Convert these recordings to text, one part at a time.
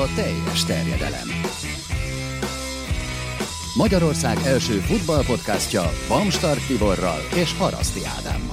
a teljes terjedelem. Magyarország első futballpodcastja Bamstart Tiborral és Haraszti Ádámmal.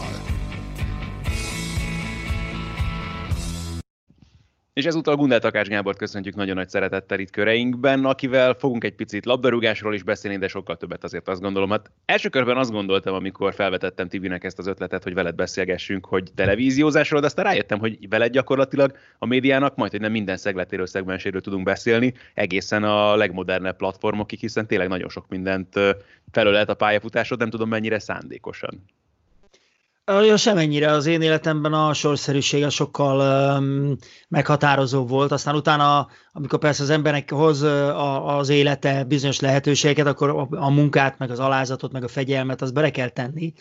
És ezúttal Gundel Takács Gábort köszöntjük nagyon nagy szeretettel itt köreinkben, akivel fogunk egy picit labdarúgásról is beszélni, de sokkal többet azért azt gondolom. Hát első körben azt gondoltam, amikor felvetettem Tibinek ezt az ötletet, hogy veled beszélgessünk, hogy televíziózásról, de aztán rájöttem, hogy veled gyakorlatilag a médiának majd, hogy nem minden szegletéről, szegmenséről tudunk beszélni, egészen a legmodernebb platformokig, hiszen tényleg nagyon sok mindent felölelt a pályafutásod, nem tudom mennyire szándékosan. Ja, semennyire az én életemben a sorszerűsége sokkal um, meghatározó volt. Aztán utána, amikor persze az embernek hoz a, az élete bizonyos lehetőségeket, akkor a, a munkát, meg az alázatot, meg a fegyelmet, az bele kell tenni.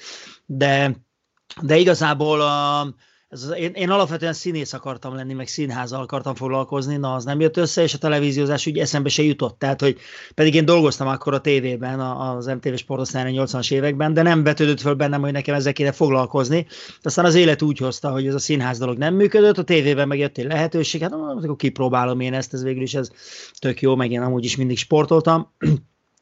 De, de igazából um, ez az, én, én alapvetően színész akartam lenni, meg színházzal akartam foglalkozni, na az nem jött össze, és a televíziózás úgy eszembe se jutott. Tehát, hogy pedig én dolgoztam akkor a tévében, az MTV Sportosztályon 80-as években, de nem vetődött föl bennem, hogy nekem ezzel kéne foglalkozni. Aztán az élet úgy hozta, hogy ez a színház dolog nem működött, a tévében meg jött egy lehetőség, hát akkor kipróbálom én ezt, ez végül is ez tök jó, meg én amúgy is mindig sportoltam.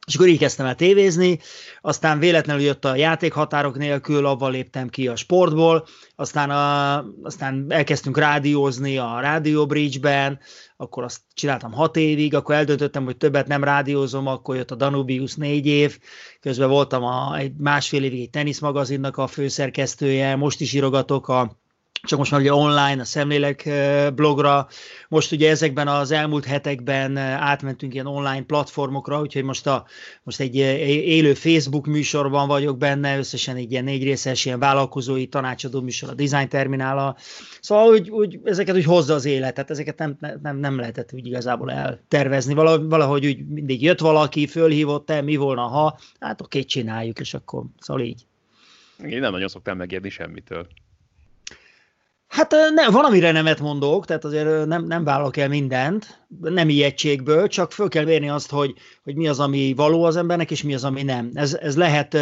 És akkor így kezdtem el tévézni, aztán véletlenül jött a játék határok nélkül, avval léptem ki a sportból, aztán, a, aztán elkezdtünk rádiózni a Radio Bridge-ben, akkor azt csináltam hat évig, akkor eldöntöttem, hogy többet nem rádiózom, akkor jött a Danubius négy év, közben voltam a, egy másfél évig egy teniszmagazinnak a főszerkesztője, most is írogatok a csak most már ugye online, a szemlélek blogra. Most ugye ezekben az elmúlt hetekben átmentünk ilyen online platformokra, úgyhogy most, a, most egy élő Facebook műsorban vagyok benne, összesen egy ilyen négy részes ilyen vállalkozói tanácsadó műsor a Design Terminála. Szóval úgy, úgy, ezeket úgy hozza az életet, ezeket nem, nem, nem lehetett úgy igazából eltervezni. Valahogy úgy mindig jött valaki, fölhívott el, mi volna, ha, hát oké, csináljuk, és akkor szóval így. Én nem nagyon szoktam megérni semmitől. Hát ne, van, amire nemet mondok, tehát azért nem, nem vállalok el mindent, nem ijegységből, csak föl kell vérni azt, hogy, hogy mi az, ami való az embernek, és mi az, ami nem. Ez, ez lehet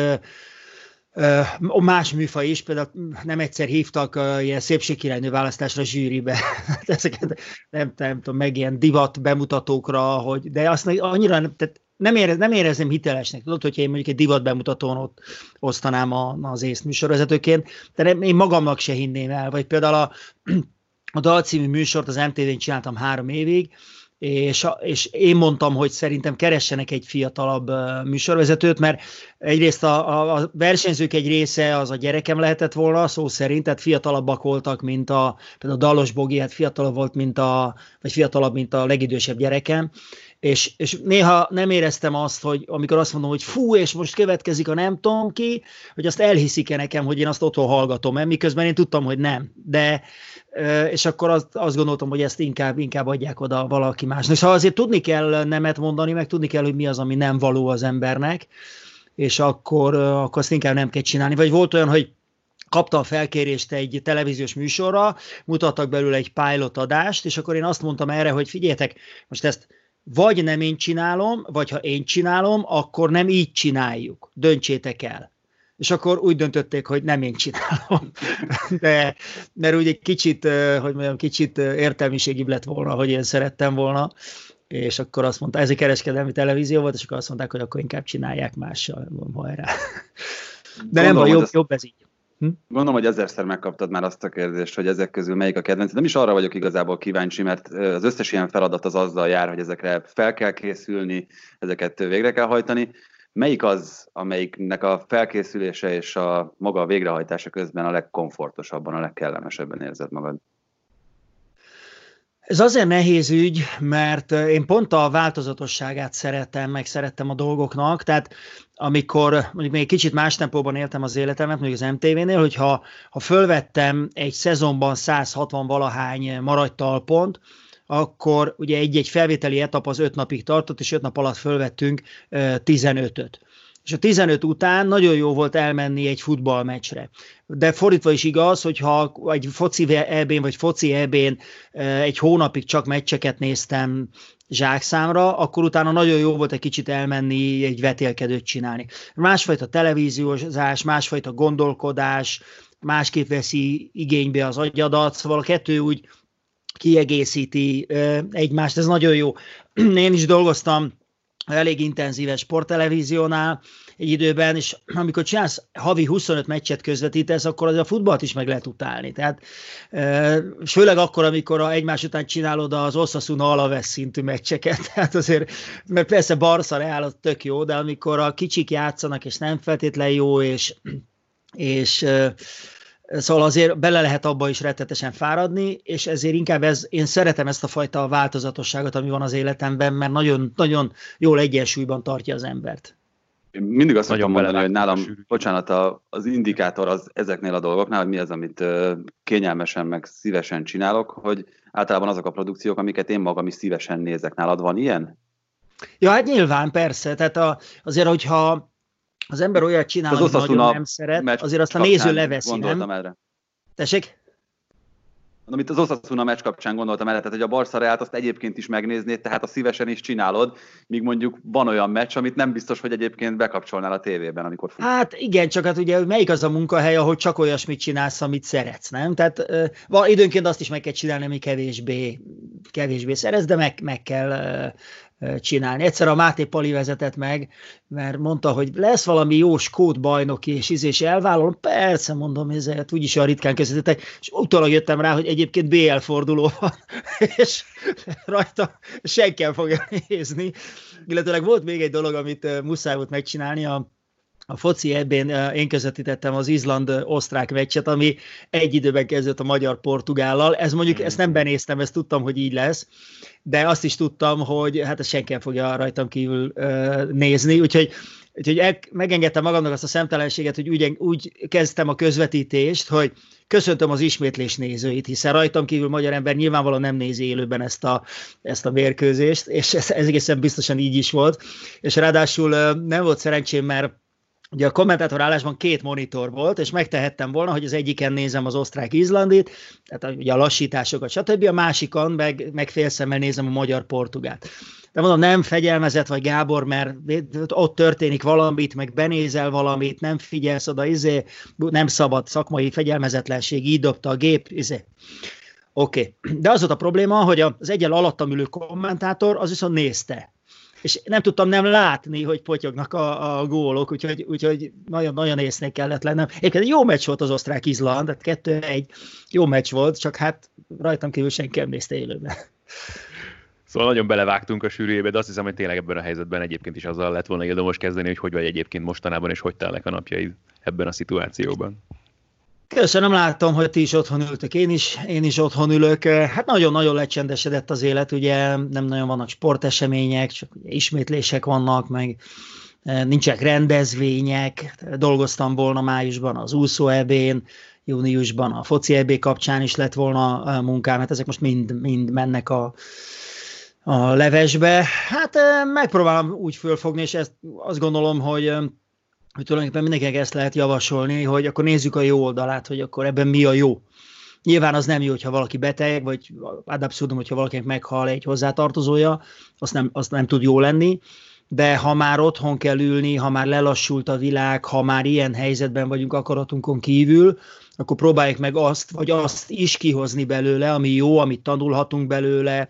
a más műfaj is, például nem egyszer hívtak uh, ilyen szépségkirálynő választásra zsűribe, ezeket nem, nem tudom, meg ilyen divat bemutatókra, hogy, de azt annyira, tehát nem, érez, nem érezném hitelesnek, tudod, hogyha én mondjuk egy divat bemutatón ott osztanám a, az észt műsorvezetőként, de nem, én magamnak se hinném el, vagy például a, a Dal című műsort az MTV-n csináltam három évig, és, és én mondtam, hogy szerintem keressenek egy fiatalabb műsorvezetőt, mert egyrészt a, a, a versenyzők egy része az a gyerekem lehetett volna, szó szerint, tehát fiatalabbak voltak, mint a, például a Dalos Bogi, hát fiatalabb volt, mint a, vagy fiatalabb, mint a legidősebb gyerekem, és, és néha nem éreztem azt, hogy amikor azt mondom, hogy fú, és most következik a nem tudom ki, hogy azt elhiszik-e nekem, hogy én azt otthon hallgatom, mert miközben én tudtam, hogy nem. De, és akkor azt, azt gondoltam, hogy ezt inkább, inkább adják oda valaki másnak. Szóval azért tudni kell nemet mondani, meg tudni kell, hogy mi az, ami nem való az embernek, és akkor, akkor azt inkább nem kell csinálni. Vagy volt olyan, hogy kapta a felkérést egy televíziós műsorra, mutattak belőle egy pilot adást, és akkor én azt mondtam erre, hogy figyeljetek, most ezt vagy nem én csinálom, vagy ha én csinálom, akkor nem így csináljuk. Döntsétek el. És akkor úgy döntötték, hogy nem én csinálom. De, mert úgy egy kicsit, hogy mondjam, kicsit értelmiségibb lett volna, hogy én szerettem volna. És akkor azt mondta, ez egy kereskedelmi televízió volt, és akkor azt mondták, hogy akkor inkább csinálják mással. Hajrá. De Gondolom, nem jobb, jobb ez így. Hm? Gondolom, hogy ezerszer megkaptad már azt a kérdést, hogy ezek közül melyik a kedvenc. Nem is arra vagyok igazából kíváncsi, mert az összes ilyen feladat az azzal jár, hogy ezekre fel kell készülni, ezeket végre kell hajtani. Melyik az, amelyiknek a felkészülése és a maga a végrehajtása közben a legkomfortosabban, a legkellemesebben érzed magad? Ez azért nehéz ügy, mert én pont a változatosságát szeretem, meg szerettem a dolgoknak, tehát amikor mondjuk még kicsit más tempóban éltem az életemet, mondjuk az MTV-nél, hogyha ha fölvettem egy szezonban 160 valahány maradj talpont, akkor ugye egy-egy felvételi etap az öt napig tartott, és öt nap alatt fölvettünk 15-öt és a 15 után nagyon jó volt elmenni egy futballmeccsre. De fordítva is igaz, hogyha egy foci eb vagy foci eb egy hónapig csak meccseket néztem zsákszámra, akkor utána nagyon jó volt egy kicsit elmenni, egy vetélkedőt csinálni. Másfajta televíziózás, másfajta gondolkodás, másképp veszi igénybe az agyadat, szóval a kettő úgy kiegészíti egymást, ez nagyon jó. Én is dolgoztam elég intenzíves sporttelevíziónál egy időben, és amikor csinálsz havi 25 meccset közvetítesz, akkor az a futballt is meg lehet utálni. Tehát főleg akkor, amikor a egymás után csinálod az Osasuna Alaves szintű meccseket, tehát azért, mert persze Barca Real tök jó, de amikor a kicsik játszanak, és nem feltétlen jó, és, és Szóval azért bele lehet abba is rettetesen fáradni, és ezért inkább ez, én szeretem ezt a fajta változatosságot, ami van az életemben, mert nagyon, nagyon jól egyensúlyban tartja az embert. Én mindig azt szoktam mondani, hogy nálam, bocsánat, a, az indikátor az ezeknél a dolgoknál, hogy mi az, amit kényelmesen meg szívesen csinálok, hogy általában azok a produkciók, amiket én magam is szívesen nézek. Nálad van ilyen? Ja, hát nyilván, persze. Tehát a, azért, hogyha az ember olyat csinál, az amit nagyon nem szeret, azért azt a néző leveszi, nem? Erre. Tessék? Amit az Osasuna meccs kapcsán gondoltam el, tehát hogy a Barca Reált azt egyébként is megnéznéd, tehát a szívesen is csinálod, míg mondjuk van olyan meccs, amit nem biztos, hogy egyébként bekapcsolnál a tévében, amikor fut. Hát igen, csak hát ugye melyik az a munkahely, ahol csak olyasmit csinálsz, amit szeretsz, nem? Tehát uh, időnként azt is meg kell csinálni, ami kevésbé, kevésbé szeretsz, de meg, meg kell csinálni. Egyszer a Máté Pali vezetett meg, mert mondta, hogy lesz valami jó skót bajnoki, és íz, és elvállalom. Persze, mondom, ezért úgyis olyan ritkán közvetítek, és utólag jöttem rá, hogy egyébként BL forduló van, és rajta senki fogja nézni. Illetőleg volt még egy dolog, amit muszáj volt megcsinálni, a a foci ebben én közvetítettem az Izland-osztrák meccset, ami egy időben kezdett a magyar-portugállal. Ez mondjuk, ezt nem benéztem, ezt tudtam, hogy így lesz, de azt is tudtam, hogy hát ezt senki fogja rajtam kívül uh, nézni, úgyhogy Úgyhogy el, megengedtem magamnak azt a szemtelenséget, hogy úgy, úgy kezdtem a közvetítést, hogy köszöntöm az ismétlés nézőit, hiszen rajtam kívül magyar ember nyilvánvalóan nem nézi élőben ezt a, ezt a mérkőzést, és ez, ez egészen biztosan így is volt. És ráadásul nem volt szerencsém, mert Ugye a kommentátor állásban két monitor volt, és megtehettem volna, hogy az egyiken nézem az osztrák-izlandit, tehát ugye a lassításokat, stb. A másikon meg, meg félszemmel nézem a magyar-portugát. De mondom, nem fegyelmezett vagy Gábor, mert ott történik valamit, meg benézel valamit, nem figyelsz oda, izé, nem szabad szakmai fegyelmezetlenség, így dobta a gép, izé. Oké. Okay. De az volt a probléma, hogy az egyel alattam ülő kommentátor, az viszont nézte és nem tudtam nem látni, hogy potyognak a, a gólok, úgyhogy, úgyhogy nagyon, nagyon észnék kellett lennem. Egyébként egy jó meccs volt az osztrák-izland, tehát kettő egy jó meccs volt, csak hát rajtam kívül senki nem nézte élőben. Szóval nagyon belevágtunk a sűrűjébe, de azt hiszem, hogy tényleg ebben a helyzetben egyébként is azzal lett volna érdemes kezdeni, hogy hogy vagy egyébként mostanában, és hogy telnek a napjaid ebben a szituációban. Köszönöm, látom, hogy ti is otthon ültök, én is, én is otthon ülök. Hát nagyon-nagyon lecsendesedett az élet, ugye nem nagyon vannak sportesemények, csak ugye ismétlések vannak, meg e, nincsenek rendezvények. Dolgoztam volna májusban az úszó ebén, júniusban a foci ebé kapcsán is lett volna e, munkám, hát ezek most mind, mind mennek a, a levesbe. Hát e, megpróbálom úgy fölfogni, és ezt azt gondolom, hogy hogy tulajdonképpen mindenkinek ezt lehet javasolni, hogy akkor nézzük a jó oldalát, hogy akkor ebben mi a jó. Nyilván az nem jó, hogyha valaki beteg, vagy ad abszurdum, hogyha valakinek meghal egy hozzátartozója, azt nem, azt nem tud jó lenni, de ha már otthon kell ülni, ha már lelassult a világ, ha már ilyen helyzetben vagyunk akaratunkon kívül, akkor próbáljuk meg azt, vagy azt is kihozni belőle, ami jó, amit tanulhatunk belőle,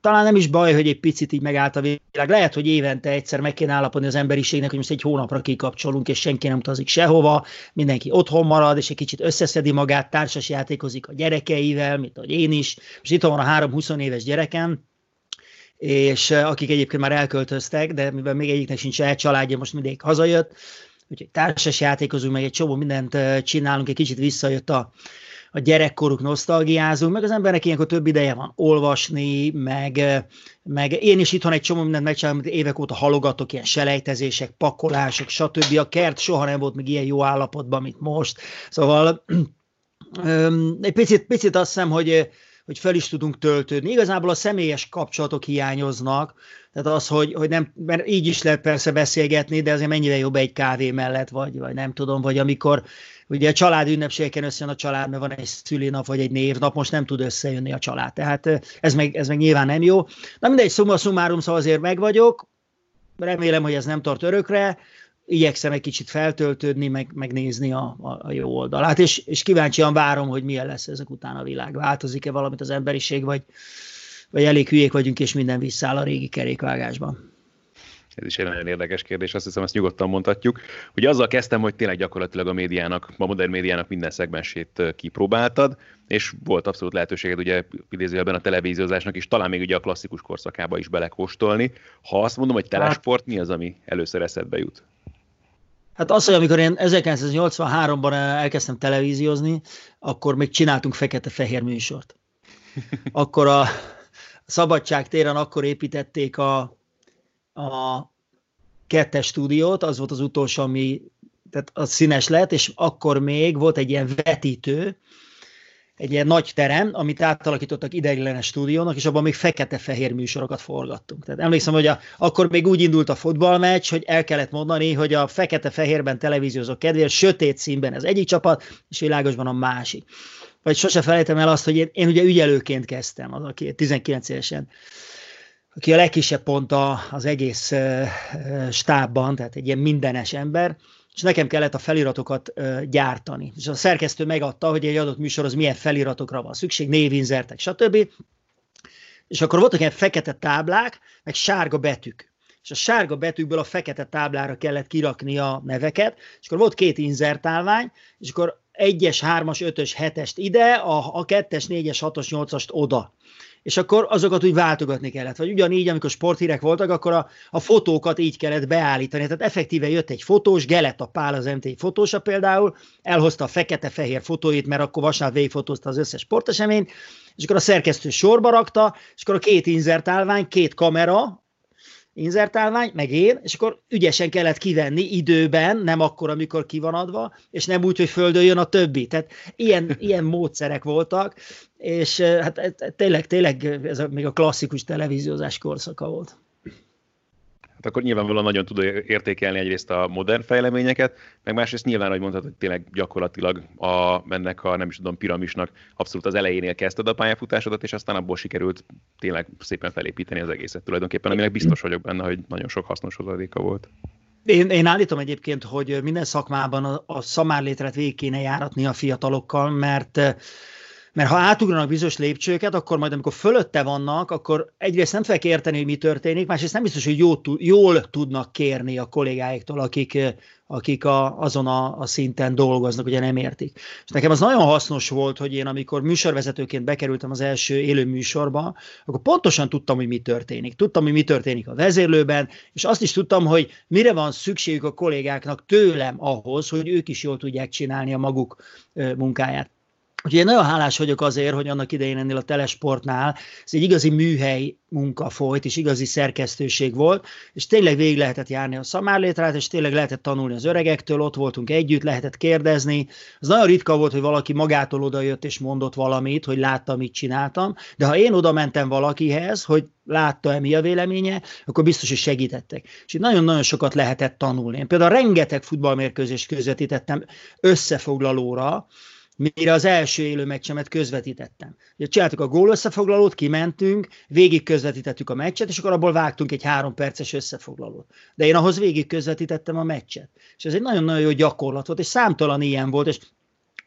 talán nem is baj, hogy egy picit így megállt a világ. Lehet, hogy évente egyszer meg kéne állapodni az emberiségnek, hogy most egy hónapra kikapcsolunk, és senki nem utazik sehova, mindenki otthon marad, és egy kicsit összeszedi magát, társas játékozik a gyerekeivel, mint ahogy én is. Most itt van a három 20 éves gyerekem, és akik egyébként már elköltöztek, de mivel még egyiknek sincs el családja, most mindig hazajött, úgyhogy társas játékozunk, meg egy csomó mindent csinálunk, egy kicsit visszajött a, a gyerekkoruk nosztalgiázunk, meg az embernek ilyenkor több ideje van olvasni, meg, meg én is itthon egy csomó mindent megcsinálom, amit évek óta halogatok, ilyen selejtezések, pakolások, stb. A kert soha nem volt még ilyen jó állapotban, mint most. Szóval egy picit, picit azt hiszem, hogy, hogy fel is tudunk töltődni. Igazából a személyes kapcsolatok hiányoznak, tehát az, hogy, hogy nem, mert így is lehet persze beszélgetni, de azért mennyire jobb egy kávé mellett, vagy, vagy nem tudom, vagy amikor ugye a család ünnepségeken összejön a család, mert van egy szülinap vagy egy névnap, most nem tud összejönni a család. Tehát ez meg, ez meg nyilván nem jó. Na mindegy, szumma szumárum, szóval azért meg vagyok, remélem, hogy ez nem tart örökre. igyekszem egy kicsit feltöltődni, meg, megnézni a, a, a jó oldalát, és, és kíváncsian várom, hogy milyen lesz ezek után a világ. Változik-e valamit az emberiség, vagy, vagy elég hülyék vagyunk, és minden visszáll a régi kerékvágásban. Ez is egy nagyon érdekes kérdés, azt hiszem, ezt nyugodtan mondhatjuk. Ugye azzal kezdtem, hogy tényleg gyakorlatilag a médiának, a modern médiának minden szegmensét kipróbáltad, és volt abszolút lehetőséged ugye idézőjelben a televíziózásnak is, talán még ugye a klasszikus korszakába is belekóstolni. Ha azt mondom, hogy telesport, mi az, ami először eszedbe jut? Hát az, hogy amikor én 1983-ban elkezdtem televíziózni, akkor még csináltunk fekete-fehér műsort. Akkor a Szabadság téren akkor építették a, a kettes stúdiót, az volt az utolsó, ami tehát az színes lett, és akkor még volt egy ilyen vetítő, egy ilyen nagy terem, amit átalakítottak ideiglenes stúdiónak, és abban még fekete-fehér műsorokat forgattunk. Tehát emlékszem, hogy a, akkor még úgy indult a futballmeccs, hogy el kellett mondani, hogy a fekete-fehérben televíziózók kedvéért sötét színben az egyik csapat, és világosban a másik. Vagy sose felejtem el azt, hogy én, én ugye ügyelőként kezdtem, az, aki 19 évesen aki a legkisebb pont az egész stábban, tehát egy ilyen mindenes ember, és nekem kellett a feliratokat gyártani. És a szerkesztő megadta, hogy egy adott műsorhoz milyen feliratokra van szükség, névinzertek, stb. És akkor voltak ilyen fekete táblák, meg sárga betűk. És a sárga betűkből a fekete táblára kellett kirakni a neveket, és akkor volt két inzertálvány, és akkor egyes, hármas, ötös, hetest ide, a, a kettes, négyes, hatos, nyolcast oda és akkor azokat úgy váltogatni kellett. Vagy ugyanígy, amikor sporthírek voltak, akkor a, a fotókat így kellett beállítani. Tehát effektíve jött egy fotós, Geleta Pál az MT fotósa például, elhozta a fekete-fehér fotóit, mert akkor vasárnap végigfotózta az összes sporteseményt, és akkor a szerkesztő sorba rakta, és akkor a két inzertálvány, két kamera, inzertálvány, meg én, és akkor ügyesen kellett kivenni időben, nem akkor, amikor ki van adva, és nem úgy, hogy földöljön a többi. Tehát ilyen, ilyen módszerek voltak, és hát tényleg, tényleg ez a, még a klasszikus televíziózás korszaka volt. Hát akkor nyilvánvalóan nagyon tud értékelni egyrészt a modern fejleményeket, meg másrészt nyilván, hogy mondtad, hogy tényleg gyakorlatilag a, ennek a nem is tudom, piramisnak abszolút az elejénél kezdted a pályafutásodat, és aztán abból sikerült tényleg szépen felépíteni az egészet tulajdonképpen, aminek biztos vagyok benne, hogy nagyon sok hasznos hozadéka volt. Én, én állítom egyébként, hogy minden szakmában a, a szamárlétret végig kéne járatni a fiatalokkal, mert mert ha átugranak bizonyos lépcsőket, akkor majd amikor fölötte vannak, akkor egyrészt nem fogják érteni, hogy mi történik, másrészt nem biztos, hogy jól, jól tudnak kérni a kollégáiktól, akik, akik a, azon a, a szinten dolgoznak, ugye nem értik. És nekem az nagyon hasznos volt, hogy én amikor műsorvezetőként bekerültem az első élő műsorba, akkor pontosan tudtam, hogy mi történik. Tudtam, hogy mi történik a vezérlőben, és azt is tudtam, hogy mire van szükségük a kollégáknak tőlem ahhoz, hogy ők is jól tudják csinálni a maguk munkáját. Úgyhogy én nagyon hálás vagyok azért, hogy annak idején ennél a telesportnál ez egy igazi műhely munka folyt, és igazi szerkesztőség volt, és tényleg végig lehetett járni a szamárlétrát, és tényleg lehetett tanulni az öregektől, ott voltunk együtt, lehetett kérdezni. Az nagyon ritka volt, hogy valaki magától odajött és mondott valamit, hogy látta, mit csináltam, de ha én oda mentem valakihez, hogy látta-e mi a véleménye, akkor biztos, hogy segítettek. És itt nagyon-nagyon sokat lehetett tanulni. Én például rengeteg futballmérkőzést közvetítettem összefoglalóra, mire az első élő meccsemet közvetítettem. Ugye csináltuk a gól összefoglalót, kimentünk, végig közvetítettük a meccset, és akkor abból vágtunk egy három perces összefoglalót. De én ahhoz végig közvetítettem a meccset. És ez egy nagyon-nagyon jó gyakorlat volt, és számtalan ilyen volt, és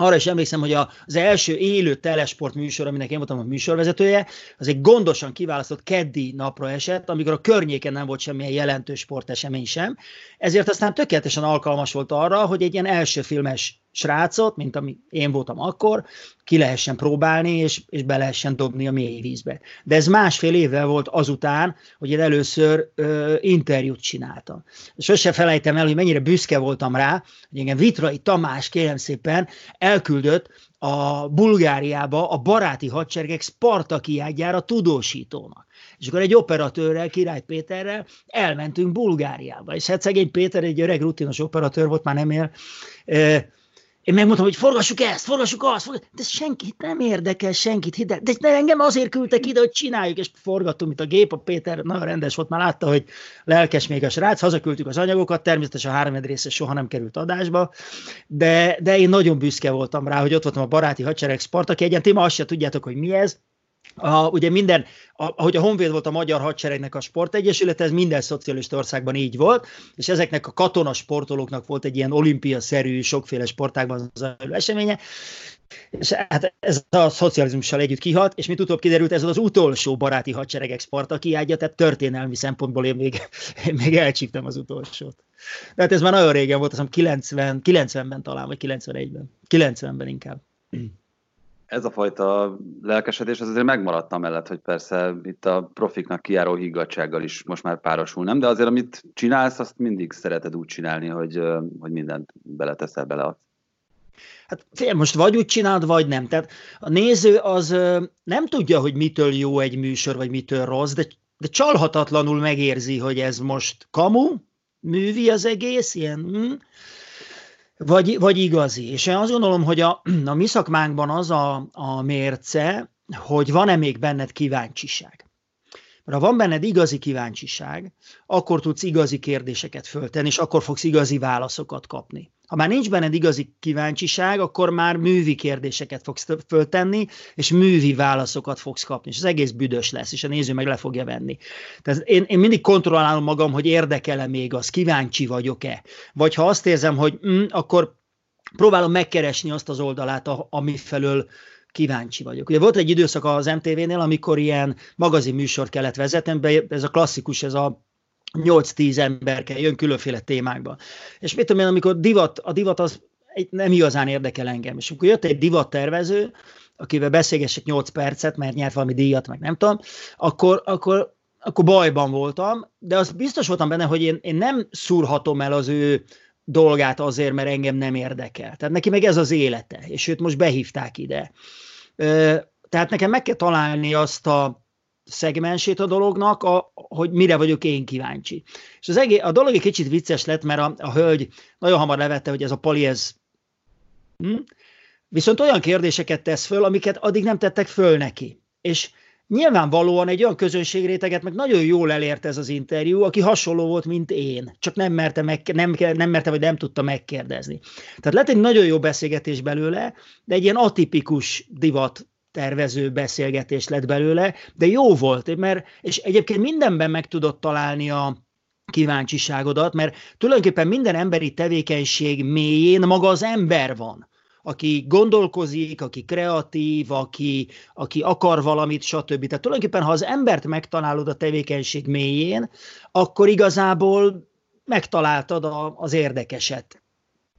arra is emlékszem, hogy az első élő telesport műsor, aminek én voltam a műsorvezetője, az egy gondosan kiválasztott keddi napra esett, amikor a környéken nem volt semmilyen jelentős sportesemény sem. Ezért aztán tökéletesen alkalmas volt arra, hogy egy ilyen első filmes srácot, mint ami én voltam akkor, ki lehessen próbálni, és, és be lehessen dobni a mély vízbe. De ez másfél évvel volt azután, hogy én először ö, interjút csináltam. Sose felejtem el, hogy mennyire büszke voltam rá, hogy engem Vitrai Tamás, kérem szépen, elküldött a Bulgáriába a baráti hadseregek Spartakiádjára tudósítónak. És akkor egy operatőrrel, Király Péterrel elmentünk Bulgáriába. És hát szegény Péter egy öreg rutinos operatőr volt, már nem él, én megmondtam, hogy forgassuk ezt, forgassuk azt, forgassuk. de senkit nem érdekel, senkit hidd de, de engem azért küldtek ide, hogy csináljuk, és forgattunk, mint a gép, a Péter nagyon rendes volt, már látta, hogy lelkes még a srác, hazaküldtük az anyagokat, természetesen a három része soha nem került adásba, de, de én nagyon büszke voltam rá, hogy ott voltam a baráti hadsereg Spartak egyen, ti ma azt se tudjátok, hogy mi ez, a, ugye minden, ahogy a Honvéd volt a Magyar Hadseregnek a sportegyesület, ez minden szocialista országban így volt, és ezeknek a katona sportolóknak volt egy ilyen olimpia-szerű, sokféle sportágban zajló eseménye, és hát ez a szocializmussal együtt kihalt, és mint utóbb kiderült, ez az utolsó baráti hadseregek Spartakiádja, tehát történelmi szempontból én még, én még elcsíptem az utolsót. De hát ez már nagyon régen volt, azt hiszem 90, 90-ben talán, vagy 91-ben. 90-ben inkább ez a fajta lelkesedés az azért megmaradt mellett, hogy persze itt a profiknak kiáró higgadsággal is most már párosul, nem? De azért, amit csinálsz, azt mindig szereted úgy csinálni, hogy, hogy mindent beleteszel bele. Hát fél, most vagy úgy csinálod, vagy nem. Tehát a néző az nem tudja, hogy mitől jó egy műsor, vagy mitől rossz, de, de csalhatatlanul megérzi, hogy ez most kamu, művi az egész, ilyen, hm, vagy, vagy igazi. És én azt gondolom, hogy a, a mi szakmánkban az a, a mérce, hogy van-e még benned kíváncsiság. Mert ha van benned igazi kíváncsiság, akkor tudsz igazi kérdéseket föltenni, és akkor fogsz igazi válaszokat kapni. Ha már nincs benned igazi kíváncsiság, akkor már művi kérdéseket fogsz föltenni, és művi válaszokat fogsz kapni, és az egész büdös lesz, és a néző meg le fogja venni. Tehát én, én mindig kontrollálom magam, hogy érdekel-e még az, kíváncsi vagyok-e. Vagy ha azt érzem, hogy mm, akkor próbálom megkeresni azt az oldalát, ami felől kíváncsi vagyok. Ugye volt egy időszak az MTV-nél, amikor ilyen magazin műsort kellett vezetni, ez a klasszikus, ez a 8-10 ember kell, jön különféle témákban. És mit tudom én, amikor divat, a divat az nem igazán érdekel engem. És amikor jött egy divattervező, akivel beszélgessek 8 percet, mert nyert valami díjat, meg nem tudom, akkor, akkor, akkor bajban voltam, de az biztos voltam benne, hogy én, én nem szúrhatom el az ő dolgát azért, mert engem nem érdekel. Tehát neki meg ez az élete, és őt most behívták ide. Tehát nekem meg kell találni azt a szegmensét a dolognak, a, hogy mire vagyok én kíváncsi. És az egész, a dolog egy kicsit vicces lett, mert a, a hölgy nagyon hamar levette, hogy ez a pali, ez... Hm? Viszont olyan kérdéseket tesz föl, amiket addig nem tettek föl neki. És nyilvánvalóan egy olyan közönségréteget meg nagyon jól elért ez az interjú, aki hasonló volt, mint én, csak nem merte, meg, nem, nem merte vagy nem tudta megkérdezni. Tehát lett egy nagyon jó beszélgetés belőle, de egy ilyen atipikus divat tervező beszélgetés lett belőle, de jó volt, mert, és egyébként mindenben meg tudott találni a kíváncsiságodat, mert tulajdonképpen minden emberi tevékenység mélyén maga az ember van aki gondolkozik, aki kreatív, aki, aki akar valamit, stb. Tehát tulajdonképpen, ha az embert megtalálod a tevékenység mélyén, akkor igazából megtaláltad a, az érdekeset.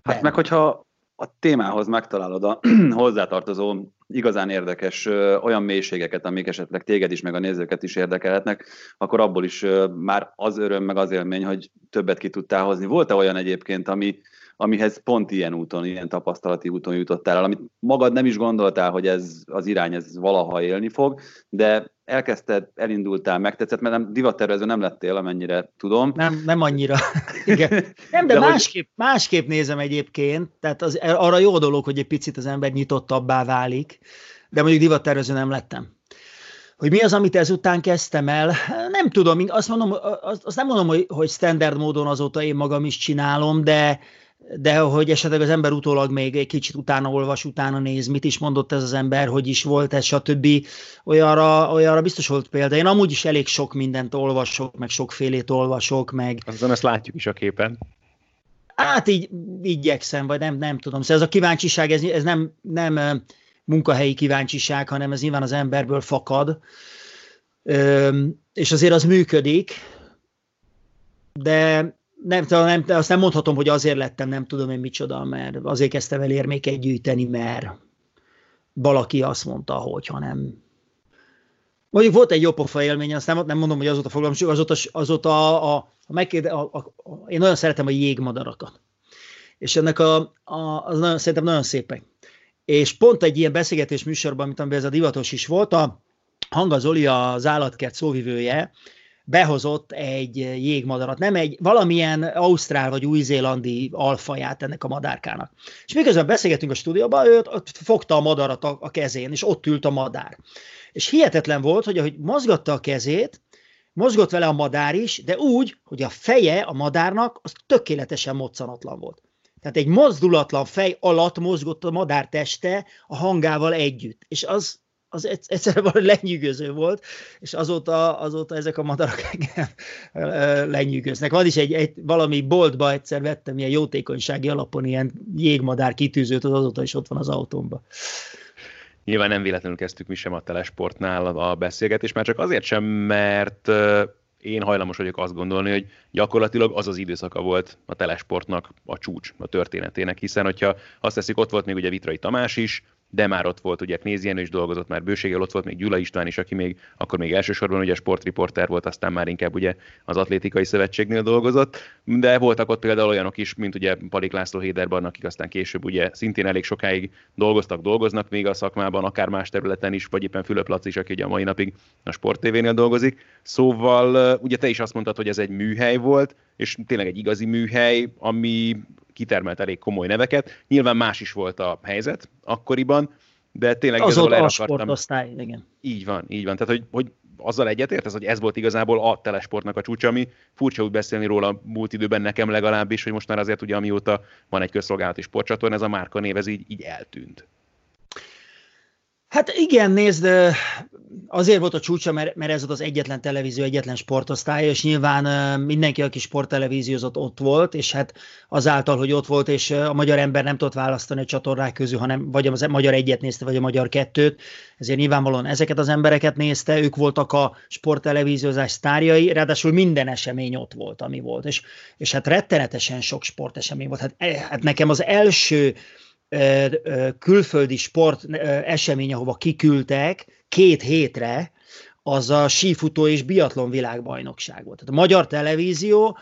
Hát meg, hogyha a témához megtalálod a hozzátartozó igazán érdekes olyan mélységeket, amik esetleg téged is, meg a nézőket is érdekelhetnek, akkor abból is már az öröm, meg az élmény, hogy többet ki tudtál hozni. Volt-e olyan egyébként, ami, amihez pont ilyen úton, ilyen tapasztalati úton jutottál el, amit magad nem is gondoltál, hogy ez az irány, ez valaha élni fog, de elkezdted, elindultál, megtetszett, mert nem, divattervező nem lettél, amennyire tudom. Nem, nem annyira. Igen. Nem, de, de másképp, hogy... másképp nézem egyébként, tehát az, arra jó dolog, hogy egy picit az ember nyitottabbá válik, de mondjuk divattervező nem lettem. Hogy mi az, amit ezután kezdtem el, nem tudom, azt, mondom, azt, nem mondom, hogy, hogy standard módon azóta én magam is csinálom, de, de hogy esetleg az ember utólag még egy kicsit utána olvas, utána néz, mit is mondott ez az ember, hogy is volt ez, stb. Olyanra, olyanra biztos volt példa. Én amúgy is elég sok mindent olvasok, meg sokfélét olvasok, meg... Azon ezt látjuk is a képen. Hát így igyekszem, vagy nem, nem tudom. Szóval ez a kíváncsiság, ez, ez nem, nem munkahelyi kíváncsiság, hanem ez nyilván az emberből fakad. Üm, és azért az működik, de nem, nem, azt nem mondhatom, hogy azért lettem, nem tudom én micsoda, mert azért kezdtem el érméket gyűjteni, mert valaki azt mondta, hogy ha nem. Mondjuk volt egy pofa élmény, azt nem, nem mondom, hogy azóta foglalkozom, azóta, azóta a, a, a, megkérde, a, a, a, én nagyon szeretem a jégmadarakat. És ennek a, a, az nagyon, szerintem nagyon szépek. És pont egy ilyen beszélgetés műsorban, mint amiben ez a divatos is volt, a Hanga Zoli, az állatkert szóvivője, behozott egy jégmadarat, nem egy valamilyen ausztrál vagy új-zélandi alfaját ennek a madárkának. És miközben beszélgetünk a stúdióban, ő ott fogta a madarat a, kezén, és ott ült a madár. És hihetetlen volt, hogy ahogy mozgatta a kezét, mozgott vele a madár is, de úgy, hogy a feje a madárnak az tökéletesen moccanatlan volt. Tehát egy mozdulatlan fej alatt mozgott a madár teste a hangával együtt. És az az egyszerűen lenyűgöző volt, és azóta, azóta ezek a madarak engem lenyűgöznek. Van is egy, egy valami boltba egyszer vettem ilyen jótékonysági alapon ilyen jégmadár kitűzőt, az azóta is ott van az autómban. Nyilván nem véletlenül kezdtük mi sem a telesportnál a beszélgetést, már csak azért sem, mert én hajlamos vagyok azt gondolni, hogy gyakorlatilag az az időszaka volt a telesportnak a csúcs a történetének, hiszen hogyha azt teszik, ott volt még ugye Vitrai Tamás is, de már ott volt, ugye Knézien is dolgozott, már bőséggel ott volt még Gyula István is, aki még akkor még elsősorban ugye sportriporter volt, aztán már inkább ugye az atlétikai szövetségnél dolgozott, de voltak ott például olyanok is, mint ugye Palik László Héderban, akik aztán később ugye szintén elég sokáig dolgoztak, dolgoznak még a szakmában, akár más területen is, vagy éppen Fülöp Laci is, aki ugye a mai napig a Sport TV-nél dolgozik. Szóval ugye te is azt mondtad, hogy ez egy műhely volt, és tényleg egy igazi műhely, ami kitermelt elég komoly neveket. Nyilván más is volt a helyzet akkoriban, de tényleg az ott a sportosztály, igen. Így van, így van. Tehát, hogy, hogy azzal egyetért, hogy ez volt igazából a telesportnak a csúcsa, ami furcsa úgy beszélni róla múlt időben nekem legalábbis, hogy most már azért ugye amióta van egy közszolgálati sportcsatorna, ez a márka név, ez így, így eltűnt. Hát igen, nézd, azért volt a csúcsa, mert, mert ez volt az egyetlen televízió, egyetlen sportosztály, és nyilván mindenki, aki sporttelevíziózott ott volt, és hát azáltal, hogy ott volt, és a magyar ember nem tudott választani a csatornák közül, hanem vagy a magyar egyet nézte, vagy a magyar kettőt, ezért nyilvánvalóan ezeket az embereket nézte, ők voltak a sporttelevíziózás sztárjai, ráadásul minden esemény ott volt, ami volt, és, és hát rettenetesen sok sportesemény volt. Hát, eh, hát nekem az első külföldi sport esemény, ahova kiküldtek két hétre, az a sífutó és biatlon világbajnokság volt. Tehát a magyar televízió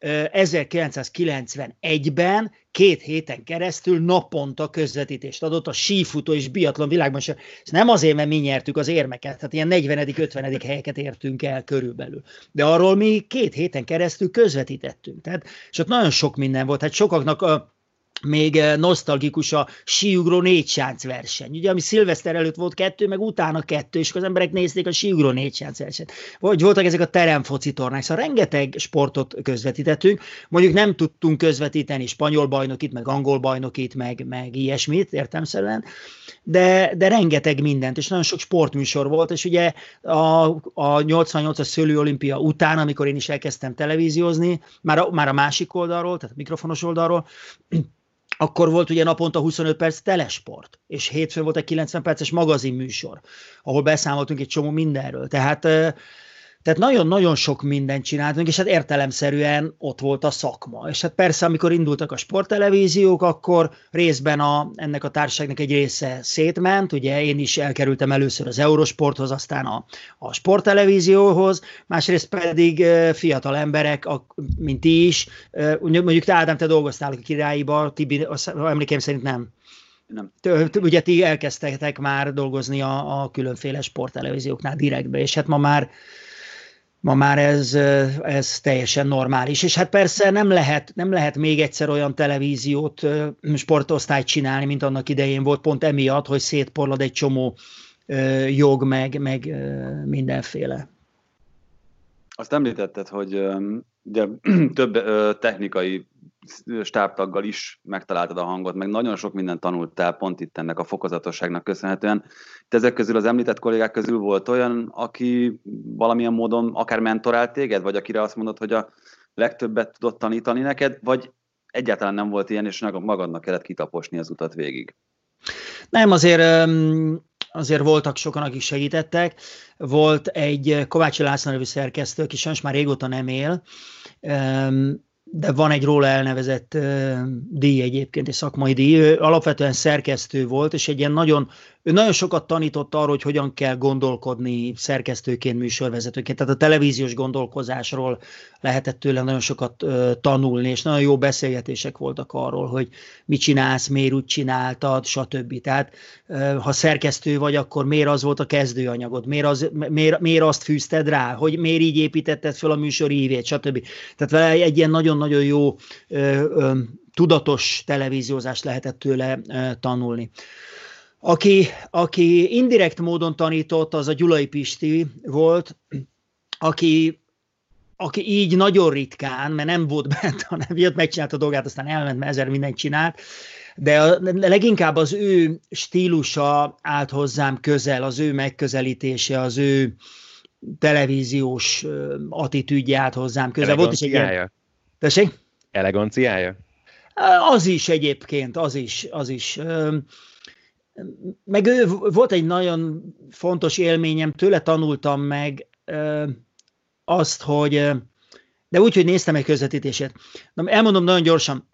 1991-ben két héten keresztül naponta közvetítést adott a sífutó és biatlon világban. Ez nem azért, mert mi nyertük az érmeket, tehát ilyen 40.-50. helyeket értünk el körülbelül. De arról mi két héten keresztül közvetítettünk. Tehát, és ott nagyon sok minden volt. Hát sokaknak a még eh, nosztalgikus a síugró négy sánc verseny, ugye, ami szilveszter előtt volt kettő, meg utána kettő, és az emberek nézték a síugró négy sánc versenyt. Vagy voltak ezek a teremfoci tornák, szóval rengeteg sportot közvetítettünk, mondjuk nem tudtunk közvetíteni spanyol bajnokit, meg angol bajnokit, meg, meg ilyesmit értemszerűen, de, de rengeteg mindent, és nagyon sok sportműsor volt, és ugye a, a 88-as szőlő olimpia után, amikor én is elkezdtem televíziózni, már a, már a másik oldalról, tehát a mikrofonos oldalról, akkor volt ugye naponta 25 perc telesport, és hétfőn volt egy 90 perces magazinműsor, ahol beszámoltunk egy csomó mindenről. Tehát tehát nagyon-nagyon sok mindent csináltunk, és hát értelemszerűen ott volt a szakma. És hát persze, amikor indultak a sporttelevíziók, akkor részben a, ennek a társaságnak egy része szétment, ugye én is elkerültem először az Eurosporthoz, aztán a, a sporttelevízióhoz, másrészt pedig fiatal emberek, a, mint ti is, mondjuk te Ádám, te dolgoztál a királyiba, Tibi, emlékeim szerint nem. Nem. Ugye ti elkezdtetek már dolgozni a, a különféle sporttelevízióknál direktbe, és hát ma már Ma már ez, ez teljesen normális. És hát persze nem lehet, nem lehet még egyszer olyan televíziót, sportosztályt csinálni, mint annak idején volt, pont emiatt, hogy szétporlad egy csomó jog, meg, meg mindenféle. Azt említetted, hogy ugye, több technikai stábtaggal is megtaláltad a hangot, meg nagyon sok mindent tanultál pont itt ennek a fokozatosságnak köszönhetően. Te ezek közül az említett kollégák közül volt olyan, aki valamilyen módon akár mentorált téged, vagy akire azt mondod, hogy a legtöbbet tudott tanítani neked, vagy egyáltalán nem volt ilyen, és magadnak kellett kitaposni az utat végig? Nem, azért azért voltak sokan, akik segítettek. Volt egy Kovács László nevű szerkesztő, aki sajnos már régóta nem él, de van egy róla elnevezett díj egyébként, egy szakmai díj. Ő alapvetően szerkesztő volt, és egy ilyen nagyon ő nagyon sokat tanított arról, hogy hogyan kell gondolkodni szerkesztőként, műsorvezetőként. Tehát a televíziós gondolkozásról lehetett tőle nagyon sokat ö, tanulni, és nagyon jó beszélgetések voltak arról, hogy mit csinálsz, miért úgy csináltad, stb. Tehát ö, ha szerkesztő vagy, akkor miért az volt a kezdőanyagod, miért, az, miért, miért azt fűzted rá, hogy miért így építetted fel a műsor ívét, stb. Tehát vele egy ilyen nagyon-nagyon jó ö, ö, tudatos televíziózást lehetett tőle ö, tanulni. Aki, aki indirekt módon tanított, az a Gyulai Pisti volt, aki aki így nagyon ritkán, mert nem volt bent, hanem jött, megcsinálta a dolgát, aztán elment, mert ezer mindent csinált, de a, leginkább az ő stílusa állt hozzám közel, az ő megközelítése, az ő televíziós attitűdje állt hozzám közel. Volt is egy ilyen... Tessék? Eleganciája? Az is egyébként, az is, az is. Meg ő volt egy nagyon fontos élményem, tőle tanultam meg azt, hogy de úgy, hogy néztem egy közvetítését. Na, elmondom nagyon gyorsan,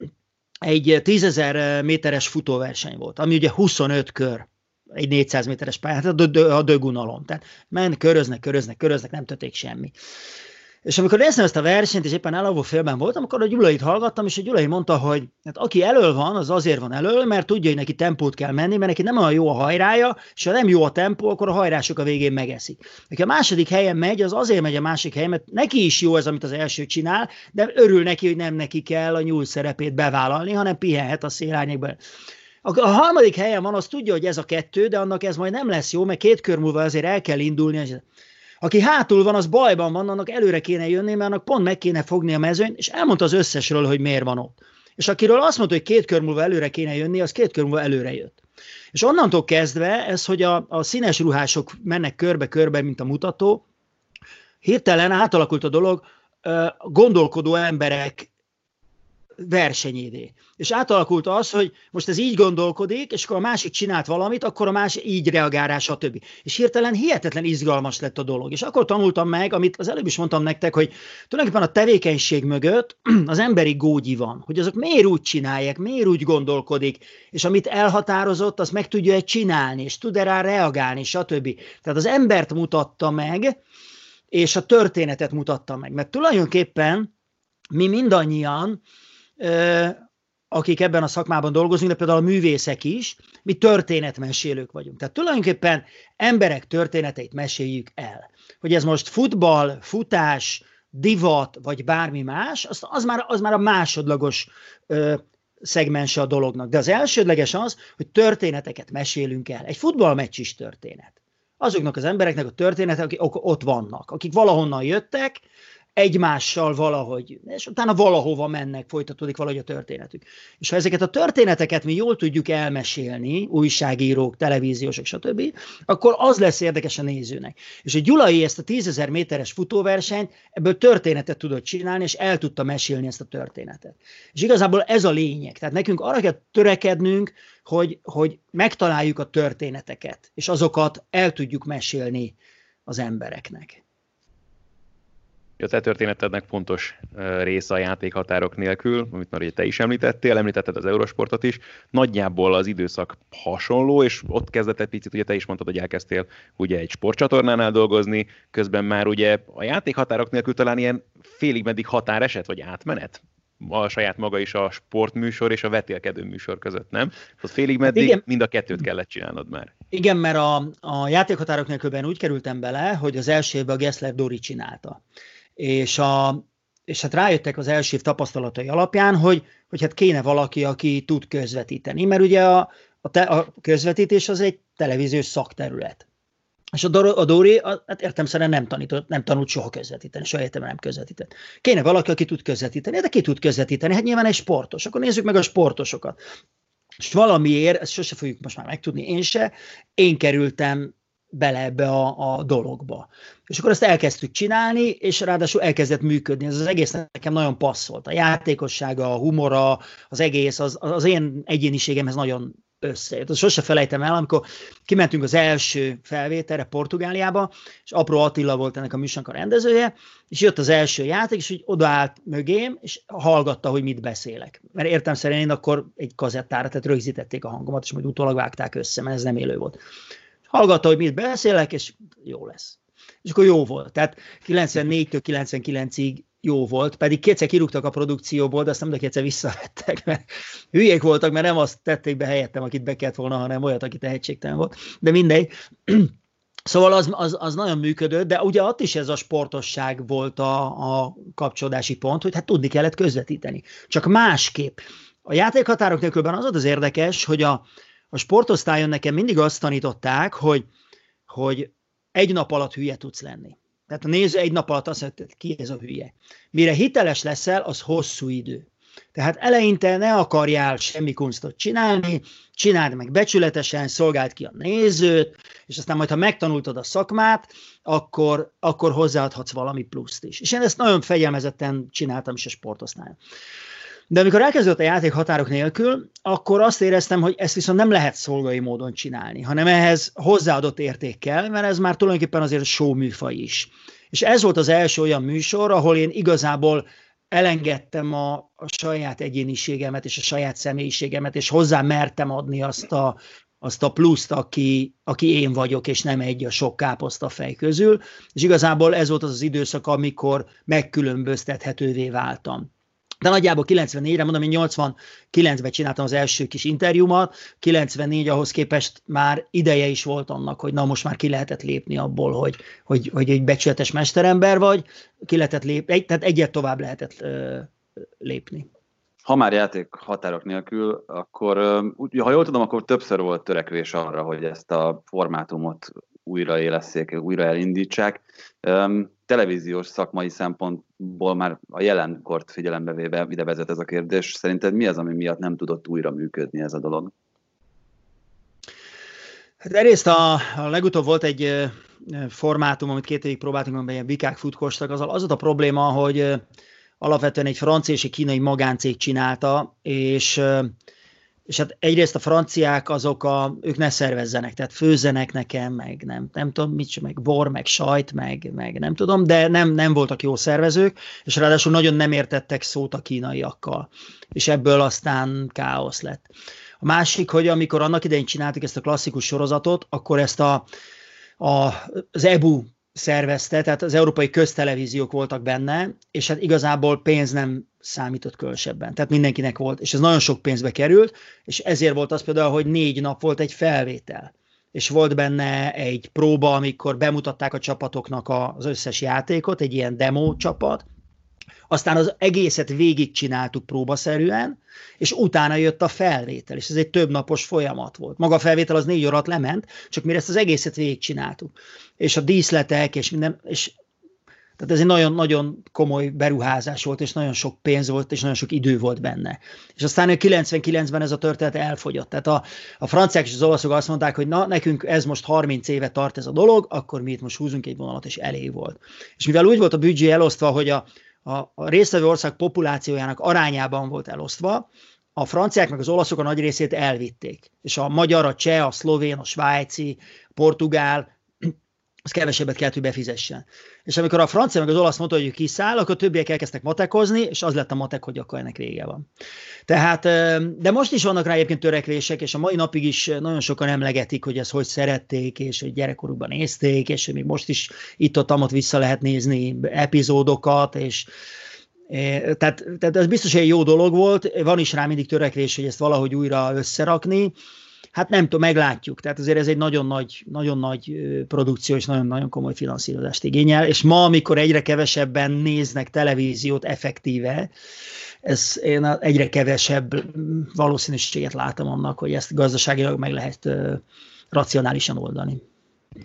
egy tízezer méteres futóverseny volt, ami ugye 25 kör, egy 400 méteres pályán, hát a dögunalom. Tehát men, köröznek, köröznek, köröznek, nem történik semmi. És amikor néztem ezt a versenyt, és éppen elavó félben voltam, akkor a Gyulait hallgattam, és a Gyulai mondta, hogy hát aki elől van, az azért van elől, mert tudja, hogy neki tempót kell menni, mert neki nem olyan jó a hajrája, és ha nem jó a tempó, akkor a hajrások a végén megeszik. Neki a második helyen megy, az azért megy a másik helyen, mert neki is jó ez, amit az első csinál, de örül neki, hogy nem neki kell a nyúl szerepét bevállalni, hanem pihenhet a szélárnyékban. A, harmadik helyen van, az tudja, hogy ez a kettő, de annak ez majd nem lesz jó, mert két kör múlva azért el kell indulni. Aki hátul van, az bajban van, annak előre kéne jönni, mert annak pont meg kéne fogni a mezőnyt, és elmondta az összesről, hogy miért van ott. És akiről azt mondta, hogy két kör múlva előre kéne jönni, az két kör múlva előre jött. És onnantól kezdve ez, hogy a, a színes ruhások mennek körbe-körbe, mint a mutató, hirtelen átalakult a dolog, gondolkodó emberek versenyévé. És átalakult az, hogy most ez így gondolkodik, és akkor a másik csinált valamit, akkor a másik így reagál rá, stb. És hirtelen hihetetlen izgalmas lett a dolog. És akkor tanultam meg, amit az előbb is mondtam nektek, hogy tulajdonképpen a tevékenység mögött az emberi gógyi van, hogy azok miért úgy csinálják, miért úgy gondolkodik, és amit elhatározott, az meg tudja-e csinálni, és tud-e rá reagálni, stb. Tehát az embert mutatta meg, és a történetet mutatta meg. Mert tulajdonképpen mi mindannyian akik ebben a szakmában dolgozunk, de például a művészek is, mi történetmesélők vagyunk. Tehát tulajdonképpen emberek történeteit meséljük el. Hogy ez most futball, futás, divat, vagy bármi más, az, az, már, az már a másodlagos ö, szegmense a dolognak. De az elsődleges az, hogy történeteket mesélünk el. Egy futballmeccs is történet. Azoknak az embereknek a története, akik ott vannak, akik valahonnan jöttek, egymással valahogy, és utána valahova mennek, folytatódik valahogy a történetük. És ha ezeket a történeteket mi jól tudjuk elmesélni, újságírók, televíziósok, stb., akkor az lesz érdekes a nézőnek. És a Gyulai ezt a tízezer méteres futóversenyt ebből történetet tudott csinálni, és el tudta mesélni ezt a történetet. És igazából ez a lényeg. Tehát nekünk arra kell törekednünk, hogy, hogy megtaláljuk a történeteket, és azokat el tudjuk mesélni az embereknek. A te történetednek fontos része a játékhatárok nélkül, amit már te is említettél, említetted az Eurosportot is. Nagyjából az időszak hasonló, és ott kezdett egy picit, ugye te is mondtad, hogy elkezdtél ugye egy sportcsatornánál dolgozni, közben már ugye a játékhatárok nélkül talán ilyen félig meddig határeset, vagy átmenet? a saját maga is a sportműsor és a vetélkedő műsor között, nem? Az félig meddig hát igen, mind a kettőt kellett csinálnod már. Igen, mert a, a játékhatárok nélkülben úgy kerültem bele, hogy az első évben a Gessler Dori csinálta és, a, és hát rájöttek az első tapasztalatai alapján, hogy, hogy hát kéne valaki, aki tud közvetíteni, mert ugye a, a, te, a közvetítés az egy televíziós szakterület. És a, Dor- a Dóri, hát értem szerint nem, tanított, nem tanult soha közvetíteni, soha értem nem közvetített. Kéne valaki, aki tud közvetíteni, de ki tud közvetíteni? Hát nyilván egy sportos. Akkor nézzük meg a sportosokat. És valamiért, ezt sose fogjuk most már megtudni, én se, én kerültem bele ebbe a, a dologba. És akkor ezt elkezdtük csinálni, és ráadásul elkezdett működni. Ez az egész nekem nagyon passzolt. A játékossága, a humora, az egész, az, az én egyéniségemhez nagyon összejött. Azt sose felejtem el, amikor kimentünk az első felvételre Portugáliába, és Apró Attila volt ennek a műsornak a rendezője, és jött az első játék, és úgy odaállt mögém, és hallgatta, hogy mit beszélek. Mert értem szerint én akkor egy kazettára, tehát rögzítették a hangomat, és majd utólag vágták össze, mert ez nem élő volt hallgatta, hogy mit beszélek, és jó lesz. És akkor jó volt. Tehát 94-től 99-ig jó volt, pedig kétszer kirúgtak a produkcióból, de azt nem, de kétszer visszavettek, mert hülyék voltak, mert nem azt tették be helyettem, akit be kellett volna, hanem olyat, aki tehetségtelen volt. De mindegy. Szóval az, az, az nagyon működött, de ugye ott is ez a sportosság volt a, a kapcsolódási pont, hogy hát tudni kellett közvetíteni. Csak másképp. A játékhatárok nélkülben az az érdekes, hogy a, a sportosztályon nekem mindig azt tanították, hogy, hogy egy nap alatt hülye tudsz lenni. Tehát a néző egy nap alatt azt mondja, ki ez a hülye. Mire hiteles leszel, az hosszú idő. Tehát eleinte ne akarjál semmi kunstot csinálni, csináld meg becsületesen, szolgáld ki a nézőt, és aztán majd, ha megtanultad a szakmát, akkor, akkor hozzáadhatsz valami pluszt is. És én ezt nagyon fegyelmezetten csináltam is a sportosztályon. De amikor elkezdődött a játék határok nélkül, akkor azt éreztem, hogy ezt viszont nem lehet szolgai módon csinálni, hanem ehhez hozzáadott érték kell, mert ez már tulajdonképpen azért show műfaj is. És ez volt az első olyan műsor, ahol én igazából elengedtem a, a saját egyéniségemet és a saját személyiségemet, és hozzá mertem adni azt a, azt a pluszt, aki, aki én vagyok, és nem egy a sok káposzta fej közül. És igazából ez volt az az időszak, amikor megkülönböztethetővé váltam. De nagyjából 94-re, mondom, én 89-ben csináltam az első kis interjúmat, 94 ahhoz képest már ideje is volt annak, hogy na most már ki lehetett lépni abból, hogy, hogy, hogy egy becsületes mesterember vagy, ki lehetett lépni, tehát egyet tovább lehetett ö, lépni. Ha már játék határok nélkül, akkor ha jól tudom, akkor többször volt törekvés arra, hogy ezt a formátumot újraélesszék, újra elindítsák. Televíziós szakmai szempontból már a jelenkort figyelembe véve ide vezet ez a kérdés. Szerinted mi az, ami miatt nem tudott újra működni ez a dolog? Hát egyrészt a, a legutóbb volt egy formátum, amit két évig próbáltunk, amiben ilyen bikák futkostak, az, az a probléma, hogy alapvetően egy francia és egy kínai magáncég csinálta, és és hát egyrészt a franciák azok a, ők ne szervezzenek, tehát főzenek nekem, meg nem, nem tudom mit, meg bor, meg sajt, meg, meg nem tudom, de nem, nem voltak jó szervezők, és ráadásul nagyon nem értettek szót a kínaiakkal, és ebből aztán káosz lett. A másik, hogy amikor annak idején csináltuk ezt a klasszikus sorozatot, akkor ezt a, a, az EBU szervezte, tehát az európai köztelevíziók voltak benne, és hát igazából pénz nem számított különösebben. Tehát mindenkinek volt, és ez nagyon sok pénzbe került, és ezért volt az például, hogy négy nap volt egy felvétel és volt benne egy próba, amikor bemutatták a csapatoknak az összes játékot, egy ilyen demo csapat, aztán az egészet végigcsináltuk próbaszerűen, és utána jött a felvétel, és ez egy több napos folyamat volt. Maga a felvétel az négy órát lement, csak mire ezt az egészet végigcsináltuk. És a díszletek, és minden, és tehát ez egy nagyon-nagyon komoly beruházás volt, és nagyon sok pénz volt, és nagyon sok idő volt benne. És aztán 99-ben ez a történet elfogyott. Tehát a, a franciák és az olaszok azt mondták, hogy na, nekünk ez most 30 éve tart ez a dolog, akkor mi itt most húzunk egy vonalat, és elég volt. És mivel úgy volt a büdzsé elosztva, hogy a, a, a résztvevő ország populációjának arányában volt elosztva, a franciák meg az olaszok a nagy részét elvitték. És a magyar, a cseh, a szlovén, a svájci, a portugál, az kevesebbet kellett, hogy befizessen. És amikor a francia meg az olasz mondta, hogy kiszáll, akkor többiek elkezdtek matekozni, és az lett a matek, hogy akkor ennek vége van. Tehát, de most is vannak rá egyébként törekvések, és a mai napig is nagyon sokan emlegetik, hogy ezt hogy szerették, és hogy gyerekkorukban nézték, és hogy még most is itt-ott vissza lehet nézni epizódokat, és tehát, tehát ez biztos egy jó dolog volt, van is rá mindig törekvés, hogy ezt valahogy újra összerakni, Hát nem tudom, meglátjuk. Tehát azért ez egy nagyon nagy, nagyon nagy produkció és nagyon-nagyon komoly finanszírozást igényel. És ma, amikor egyre kevesebben néznek televíziót effektíve, ez én egyre kevesebb valószínűséget látom annak, hogy ezt gazdaságilag meg lehet racionálisan oldani.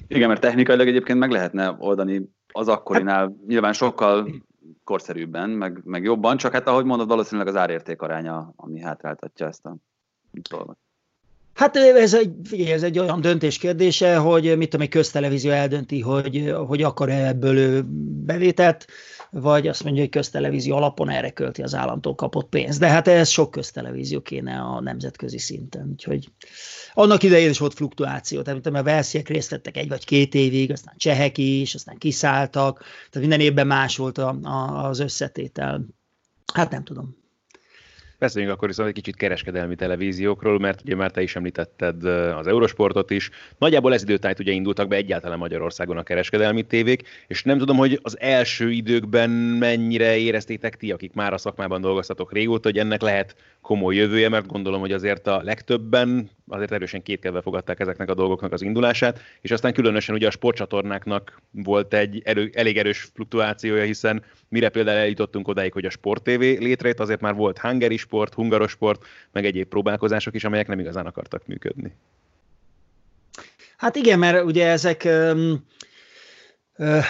Igen, mert technikailag egyébként meg lehetne oldani az akkorinál hát, nyilván sokkal korszerűbben, meg, meg jobban, csak hát ahogy mondod, valószínűleg az árérték aránya, ami hátráltatja ezt a dolgot. Hát ez egy, figyelj, ez egy olyan döntés kérdése, hogy mit tudom, egy köztelevízió eldönti, hogy, hogy akar-e ebből bevételt, vagy azt mondja, hogy köztelevízió alapon erre költi az államtól kapott pénzt. De hát ez sok köztelevízió kéne a nemzetközi szinten. Úgyhogy annak idején is volt fluktuáció. Tehát a Velsziek részt vettek egy vagy két évig, aztán csehek is, aztán kiszálltak. Tehát minden évben más volt a, a, az összetétel. Hát nem tudom. Beszéljünk akkor viszont egy kicsit kereskedelmi televíziókról, mert ugye már te is említetted az Eurosportot is. Nagyjából ez időtájt ugye indultak be egyáltalán Magyarországon a kereskedelmi tévék, és nem tudom, hogy az első időkben mennyire éreztétek ti, akik már a szakmában dolgoztatok régóta, hogy ennek lehet komoly jövője, mert gondolom, hogy azért a legtöbben azért erősen kétkedve fogadták ezeknek a dolgoknak az indulását, és aztán különösen ugye a sportcsatornáknak volt egy erő, elég erős fluktuációja, hiszen mire például eljutottunk odáig, hogy a Sport TV létrejött, azért már volt hangeri sport, hungaros sport, meg egyéb próbálkozások is, amelyek nem igazán akartak működni. Hát igen, mert ugye ezek um, uh,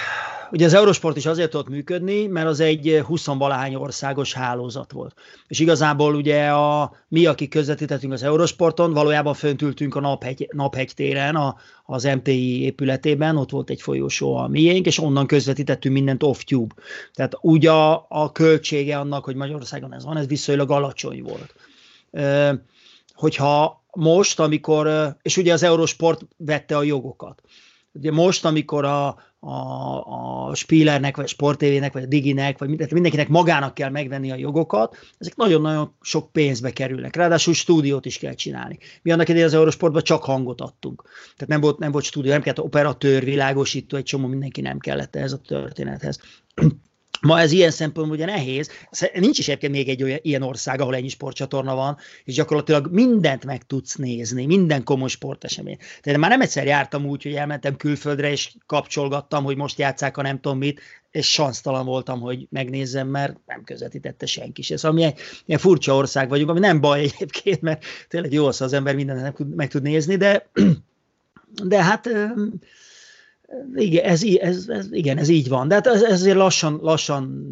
ugye az Eurosport is azért tudott működni, mert az egy 20 valahány országos hálózat volt. És igazából ugye a, mi, akik közvetítettünk az Eurosporton, valójában föntültünk a naphegy, naphegy téren, a, az MTI épületében, ott volt egy folyosó a miénk, és onnan közvetítettünk mindent off-tube. Tehát úgy a, a költsége annak, hogy Magyarországon ez van, ez viszonylag alacsony volt. Hogyha most, amikor, és ugye az Eurosport vette a jogokat. Ugye most, amikor a, a, a Spielernek, vagy a Sportévének, vagy a Diginek, vagy mindenkinek magának kell megvenni a jogokat, ezek nagyon-nagyon sok pénzbe kerülnek. Ráadásul stúdiót is kell csinálni. Mi annak idején az Eurosportban csak hangot adtunk. Tehát nem volt, nem volt stúdió, nem kellett operatőr, világosító, egy csomó mindenki nem kellett ez a történethez. Ma ez ilyen szempontból ugye nehéz. Nincs is egyébként még egy olyan ilyen ország, ahol ennyi sportcsatorna van, és gyakorlatilag mindent meg tudsz nézni, minden komoly sportesemény. Tehát már nem egyszer jártam úgy, hogy elmentem külföldre, és kapcsolgattam, hogy most játszák a nem tudom mit, és sansztalan voltam, hogy megnézzem, mert nem közvetítette senki se. Szóval mi egy ilyen furcsa ország vagyunk, ami nem baj egyébként, mert tényleg jó az, az ember mindent meg tud nézni, de, de hát igen, ez, ez, ez, igen, ez így van. De hát ez, ez azért lassan, lassan,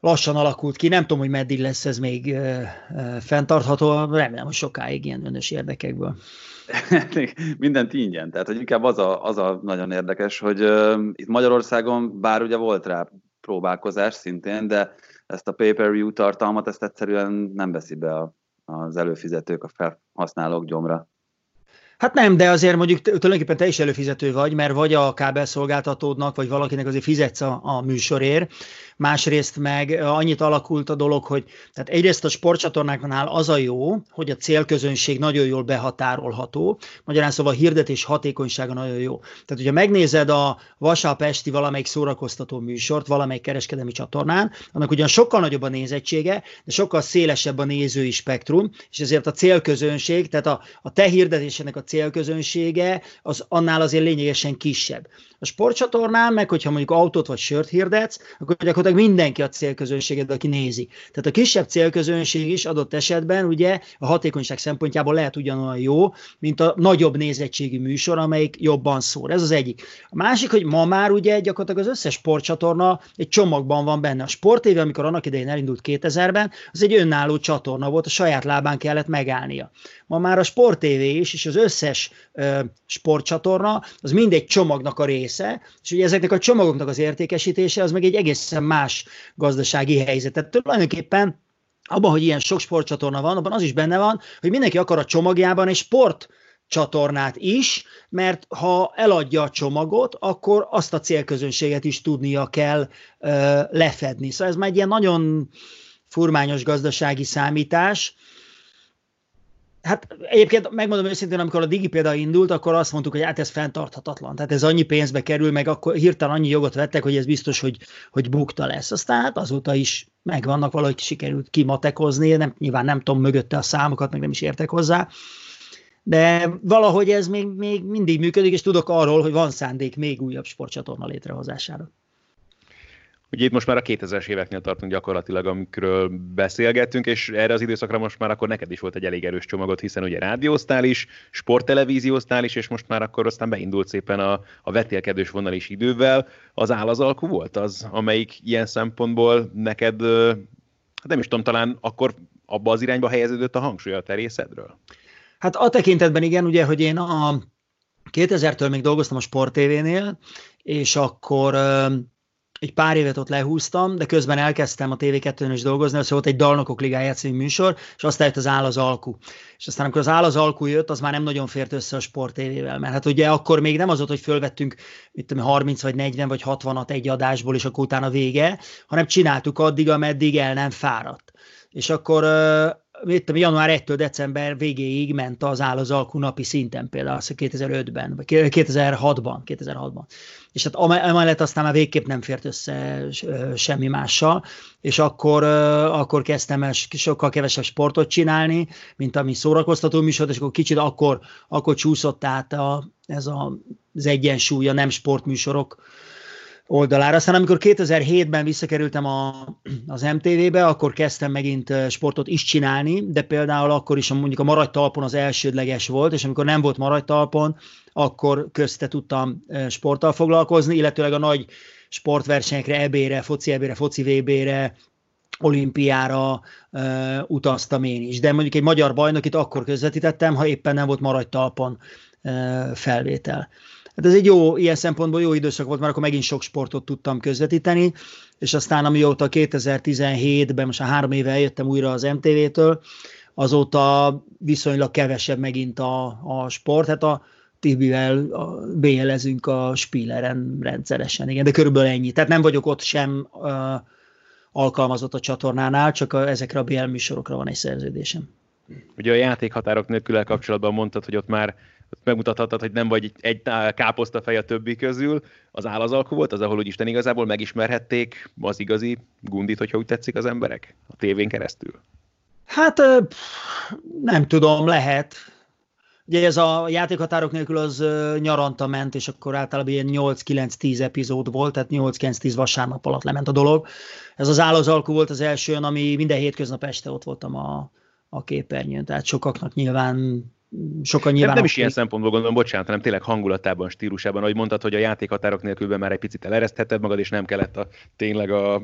lassan alakult ki. Nem tudom, hogy meddig lesz ez még uh, uh, fenntartható. Remélem, hogy sokáig ilyen önös érdekekből. Mindent ingyen. Tehát, hogy inkább az a, az a nagyon érdekes, hogy uh, itt Magyarországon, bár ugye volt rá próbálkozás szintén, de ezt a pay-per-view tartalmat, ezt egyszerűen nem veszi be a, az előfizetők, a felhasználók gyomra. Hát nem, de azért mondjuk tulajdonképpen te is előfizető vagy, mert vagy a kábelszolgáltatódnak, vagy valakinek azért fizetsz a, a műsorért, másrészt meg annyit alakult a dolog, hogy tehát egyrészt a sportcsatornáknál az a jó, hogy a célközönség nagyon jól behatárolható, magyarán szóval a hirdetés hatékonysága nagyon jó. Tehát, hogyha megnézed a vasárnap valamelyik szórakoztató műsort, valamelyik kereskedelmi csatornán, annak ugyan sokkal nagyobb a nézettsége, de sokkal szélesebb a nézői spektrum, és ezért a célközönség, tehát a, a te hirdetésének a célközönsége, az annál azért lényegesen kisebb. A sportcsatornán meg, hogyha mondjuk autót vagy sört hirdetsz, akkor gyakorlatilag mindenki a célközönséged, aki nézi. Tehát a kisebb célközönség is adott esetben ugye a hatékonyság szempontjából lehet ugyanolyan jó, mint a nagyobb nézettségi műsor, amelyik jobban szól. Ez az egyik. A másik, hogy ma már ugye gyakorlatilag az összes sportcsatorna egy csomagban van benne. A sportéve, amikor annak idején elindult 2000-ben, az egy önálló csatorna volt, a saját lábán kellett megállnia. Ma már a Sport TV is, és az összes ö, sportcsatorna, az mindegy csomagnak a része, és ugye ezeknek a csomagoknak az értékesítése, az meg egy egészen más gazdasági helyzet. Tehát tulajdonképpen abban, hogy ilyen sok sportcsatorna van, abban az is benne van, hogy mindenki akar a csomagjában egy sport csatornát is, mert ha eladja a csomagot, akkor azt a célközönséget is tudnia kell ö, lefedni. Szóval ez már egy ilyen nagyon furmányos gazdasági számítás, Hát egyébként megmondom őszintén, amikor a Digi például indult, akkor azt mondtuk, hogy hát ez fenntarthatatlan. Tehát ez annyi pénzbe kerül, meg akkor hirtelen annyi jogot vettek, hogy ez biztos, hogy, hogy bukta lesz. Aztán hát azóta is megvannak valahogy sikerült kimatekozni, nem, nyilván nem tudom mögötte a számokat, meg nem is értek hozzá. De valahogy ez még, még mindig működik, és tudok arról, hogy van szándék még újabb sportcsatorna létrehozására. Ugye itt most már a 2000-es éveknél tartunk gyakorlatilag, amikről beszélgettünk, és erre az időszakra most már akkor neked is volt egy elég erős csomagot, hiszen ugye rádióztál is, sporttelevízióztál is, és most már akkor aztán beindult szépen a, a vetélkedős vonal is idővel. Az áll az alkú volt az, amelyik ilyen szempontból neked, hát nem is tudom, talán akkor abba az irányba helyeződött a hangsúly a terészedről? Hát a tekintetben igen, ugye, hogy én a 2000-től még dolgoztam a Sport TV-nél, és akkor egy pár évet ott lehúztam, de közben elkezdtem a TV2-n is dolgozni, az volt egy Dalnokok Ligája című műsor, és aztán jött az Áll az Alku. És aztán amikor az Áll az Alku jött, az már nem nagyon fért össze a Sport TV-vel, mert hát ugye akkor még nem az volt, hogy fölvettünk mit tudom, 30 vagy 40 vagy 60-at egy adásból, és akkor utána vége, hanem csináltuk addig, ameddig el nem fáradt. És akkor tudom, január 1-től december végéig ment az áll az alkú napi szinten például, azt 2005-ben, vagy 2006-ban, 2006-ban. És hát amellett aztán már végképp nem fért össze semmi mással, és akkor, akkor kezdtem el sokkal kevesebb sportot csinálni, mint ami szórakoztató műsor, és akkor kicsit akkor, akkor csúszott át a, ez a, az egyensúly a nem sportműsorok oldalára. Aztán amikor 2007-ben visszakerültem a, az MTV-be, akkor kezdtem megint sportot is csinálni, de például akkor is mondjuk a maradj talpon az elsődleges volt, és amikor nem volt maradj talpon, akkor közte tudtam sporttal foglalkozni, illetőleg a nagy sportversenyekre, ebére, foci ebére, foci VB-re, olimpiára uh, utaztam én is. De mondjuk egy magyar bajnokit akkor közvetítettem, ha éppen nem volt maradj talpon uh, felvétel. Hát ez egy jó, ilyen szempontból jó időszak volt, mert akkor megint sok sportot tudtam közvetíteni, és aztán amióta 2017-ben, most a három éve eljöttem újra az MTV-től, azóta viszonylag kevesebb megint a, a sport. Hát a Tibivel BL-ezünk a Spieleren rendszeresen, igen, de körülbelül ennyi. Tehát nem vagyok ott sem uh, alkalmazott a csatornánál, csak a, ezekre a BL műsorokra van egy szerződésem. Ugye a játékhatárok nélkül kapcsolatban mondtad, hogy ott már megmutathattad, hogy nem vagy egy, egy káposzta fej a többi közül, az álazalkú volt, az, ahol úgy Isten igazából megismerhették az igazi gundit, hogyha úgy tetszik az emberek a tévén keresztül? Hát nem tudom, lehet. Ugye ez a játékhatárok nélkül az nyaranta ment, és akkor általában ilyen 8-9-10 epizód volt, tehát 8-9-10 vasárnap alatt lement a dolog. Ez az állazalkú volt az első, ami minden hétköznap este ott voltam a, a képernyőn, tehát sokaknak nyilván sokan nyilván... Nem, nem is ilyen szempontból gondolom, bocsánat, hanem tényleg hangulatában, stílusában, ahogy mondtad, hogy a játékhatárok nélkül már egy picit eleresztheted magad, és nem kellett a, tényleg a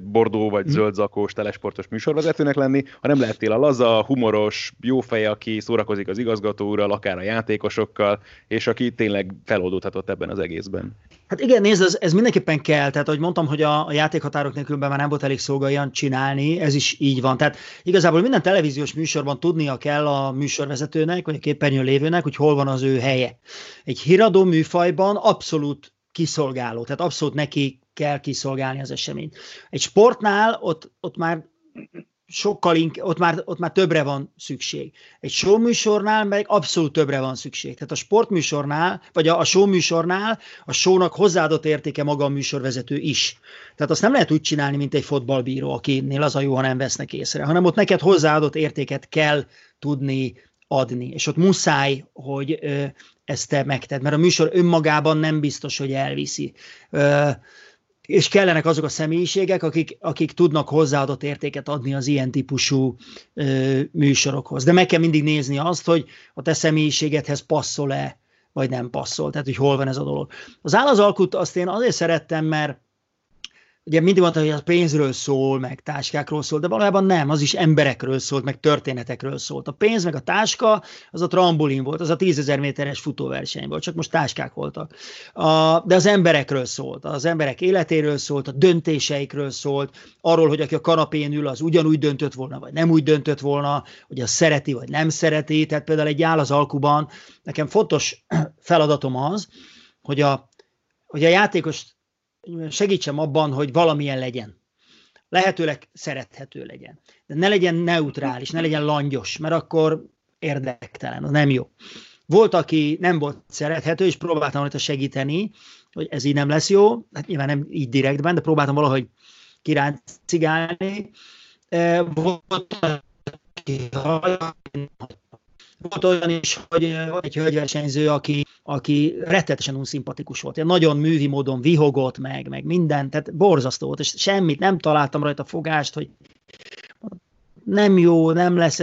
bordó vagy mhm. zöld zakós telesportos műsorvezetőnek lenni, hanem lehettél a laza, humoros, jó fej, aki szórakozik az igazgató úrral, akár a játékosokkal, és aki tényleg feloldódhatott ebben az egészben. Hát igen, nézd, ez, ez mindenképpen kell. Tehát, ahogy mondtam, hogy a, a játékhatárok nélkül már nem volt elég szolga olyan csinálni, ez is így van. Tehát igazából minden televíziós műsorban tudnia kell a műsorvezetőnek, vagy a képernyőn lévőnek, hogy hol van az ő helye. Egy híradó műfajban abszolút kiszolgáló, tehát abszolút neki kell kiszolgálni az eseményt. Egy sportnál ott, ott már sokkal ink- ott, már, ott már többre van szükség. Egy showműsornál meg abszolút többre van szükség. Tehát a sportműsornál, vagy a, a showműsornál a shownak hozzáadott értéke maga a műsorvezető is. Tehát azt nem lehet úgy csinálni, mint egy fotballbíró, akinél az a jó, ha nem vesznek észre, hanem ott neked hozzáadott értéket kell tudni adni. És ott muszáj, hogy ö, ezt te megted, mert a műsor önmagában nem biztos, hogy elviszi. Ö, és kellenek azok a személyiségek, akik, akik tudnak hozzáadott értéket adni az ilyen típusú ö, műsorokhoz. De meg kell mindig nézni azt, hogy a te személyiségedhez passzol-e, vagy nem passzol, tehát hogy hol van ez a dolog. Az állazalkut azt én azért szerettem, mert ugye mindig mondta, hogy a pénzről szól, meg táskákról szól, de valójában nem, az is emberekről szólt, meg történetekről szólt. A pénz meg a táska, az a trambolin volt, az a tízezer méteres futóverseny volt, csak most táskák voltak. A, de az emberekről szólt, az emberek életéről szólt, a döntéseikről szólt, arról, hogy aki a kanapén ül, az ugyanúgy döntött volna, vagy nem úgy döntött volna, hogy az szereti, vagy nem szereti. Tehát például egy áll az alkuban, nekem fontos feladatom az, hogy a, hogy a játékos segítsem abban, hogy valamilyen legyen. Lehetőleg szerethető legyen. De ne legyen neutrális, ne legyen langyos, mert akkor érdektelen, az nem jó. Volt, aki nem volt szerethető, és próbáltam rajta segíteni, hogy ez így nem lesz jó, hát nyilván nem így direktben, de próbáltam valahogy kiráncigálni. Volt, aki volt olyan is, hogy egy hölgyversenyző, aki, aki rettetesen unszimpatikus volt. Ilyen nagyon művi módon vihogott meg, meg minden, tehát borzasztó volt, és semmit, nem találtam rajta fogást, hogy nem jó, nem lesz,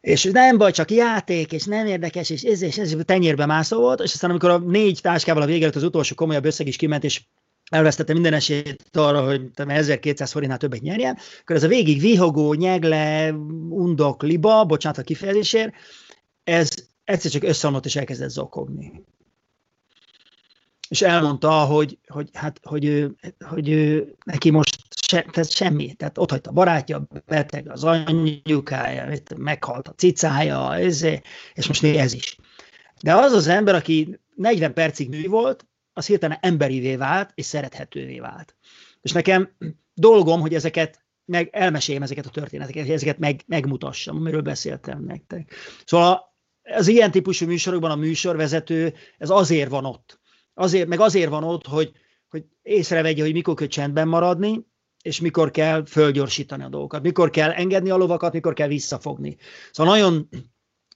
és nem baj, csak játék, és nem érdekes, és ez, és ez, tenyérbe mászó volt, és aztán amikor a négy táskával a vége az utolsó komolyabb összeg is kiment, és elvesztette minden esélyt arra, hogy 1200 forintnál többet nyerjen, akkor ez a végig vihogó, nyegle, undok, liba, bocsánat a kifejezésért, ez egyszer csak összeomlott és elkezdett zokogni. És elmondta, hogy, hogy, hát, hogy, ő, hogy ő, neki most se, tehát semmi, tehát ott hagyta a barátja, beteg az anyukája, meghalt a cicája, ez, és most még ez is. De az az ember, aki 40 percig mű volt, az hirtelen emberivé vált, és szerethetővé vált. És nekem dolgom, hogy ezeket meg elmeséljem ezeket a történeteket, hogy ezeket meg, megmutassam, amiről beszéltem nektek. Szóval az ilyen típusú műsorokban a műsorvezető, ez azért van ott. Azért, meg azért van ott, hogy, hogy észrevegye, hogy mikor kell csendben maradni, és mikor kell fölgyorsítani a dolgokat, mikor kell engedni a lovakat, mikor kell visszafogni. Szóval nagyon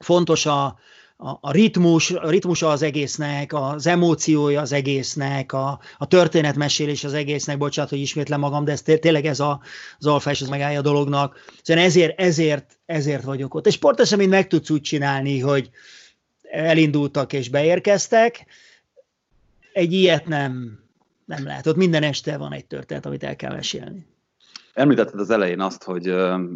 fontos a, a, a ritmus, a ritmusa az egésznek, az emóciója az egésznek, a, a történetmesélés az egésznek, bocsánat, hogy ismétlem magam, de ez tényleg ez a, az alfa és az megállja a dolognak. Szóval ezért, ezért, ezért vagyok ott. És sporteseményt meg tudsz úgy csinálni, hogy elindultak és beérkeztek, egy ilyet nem, nem lehet. Ott minden este van egy történet, amit el kell mesélni. Említetted az elején azt, hogy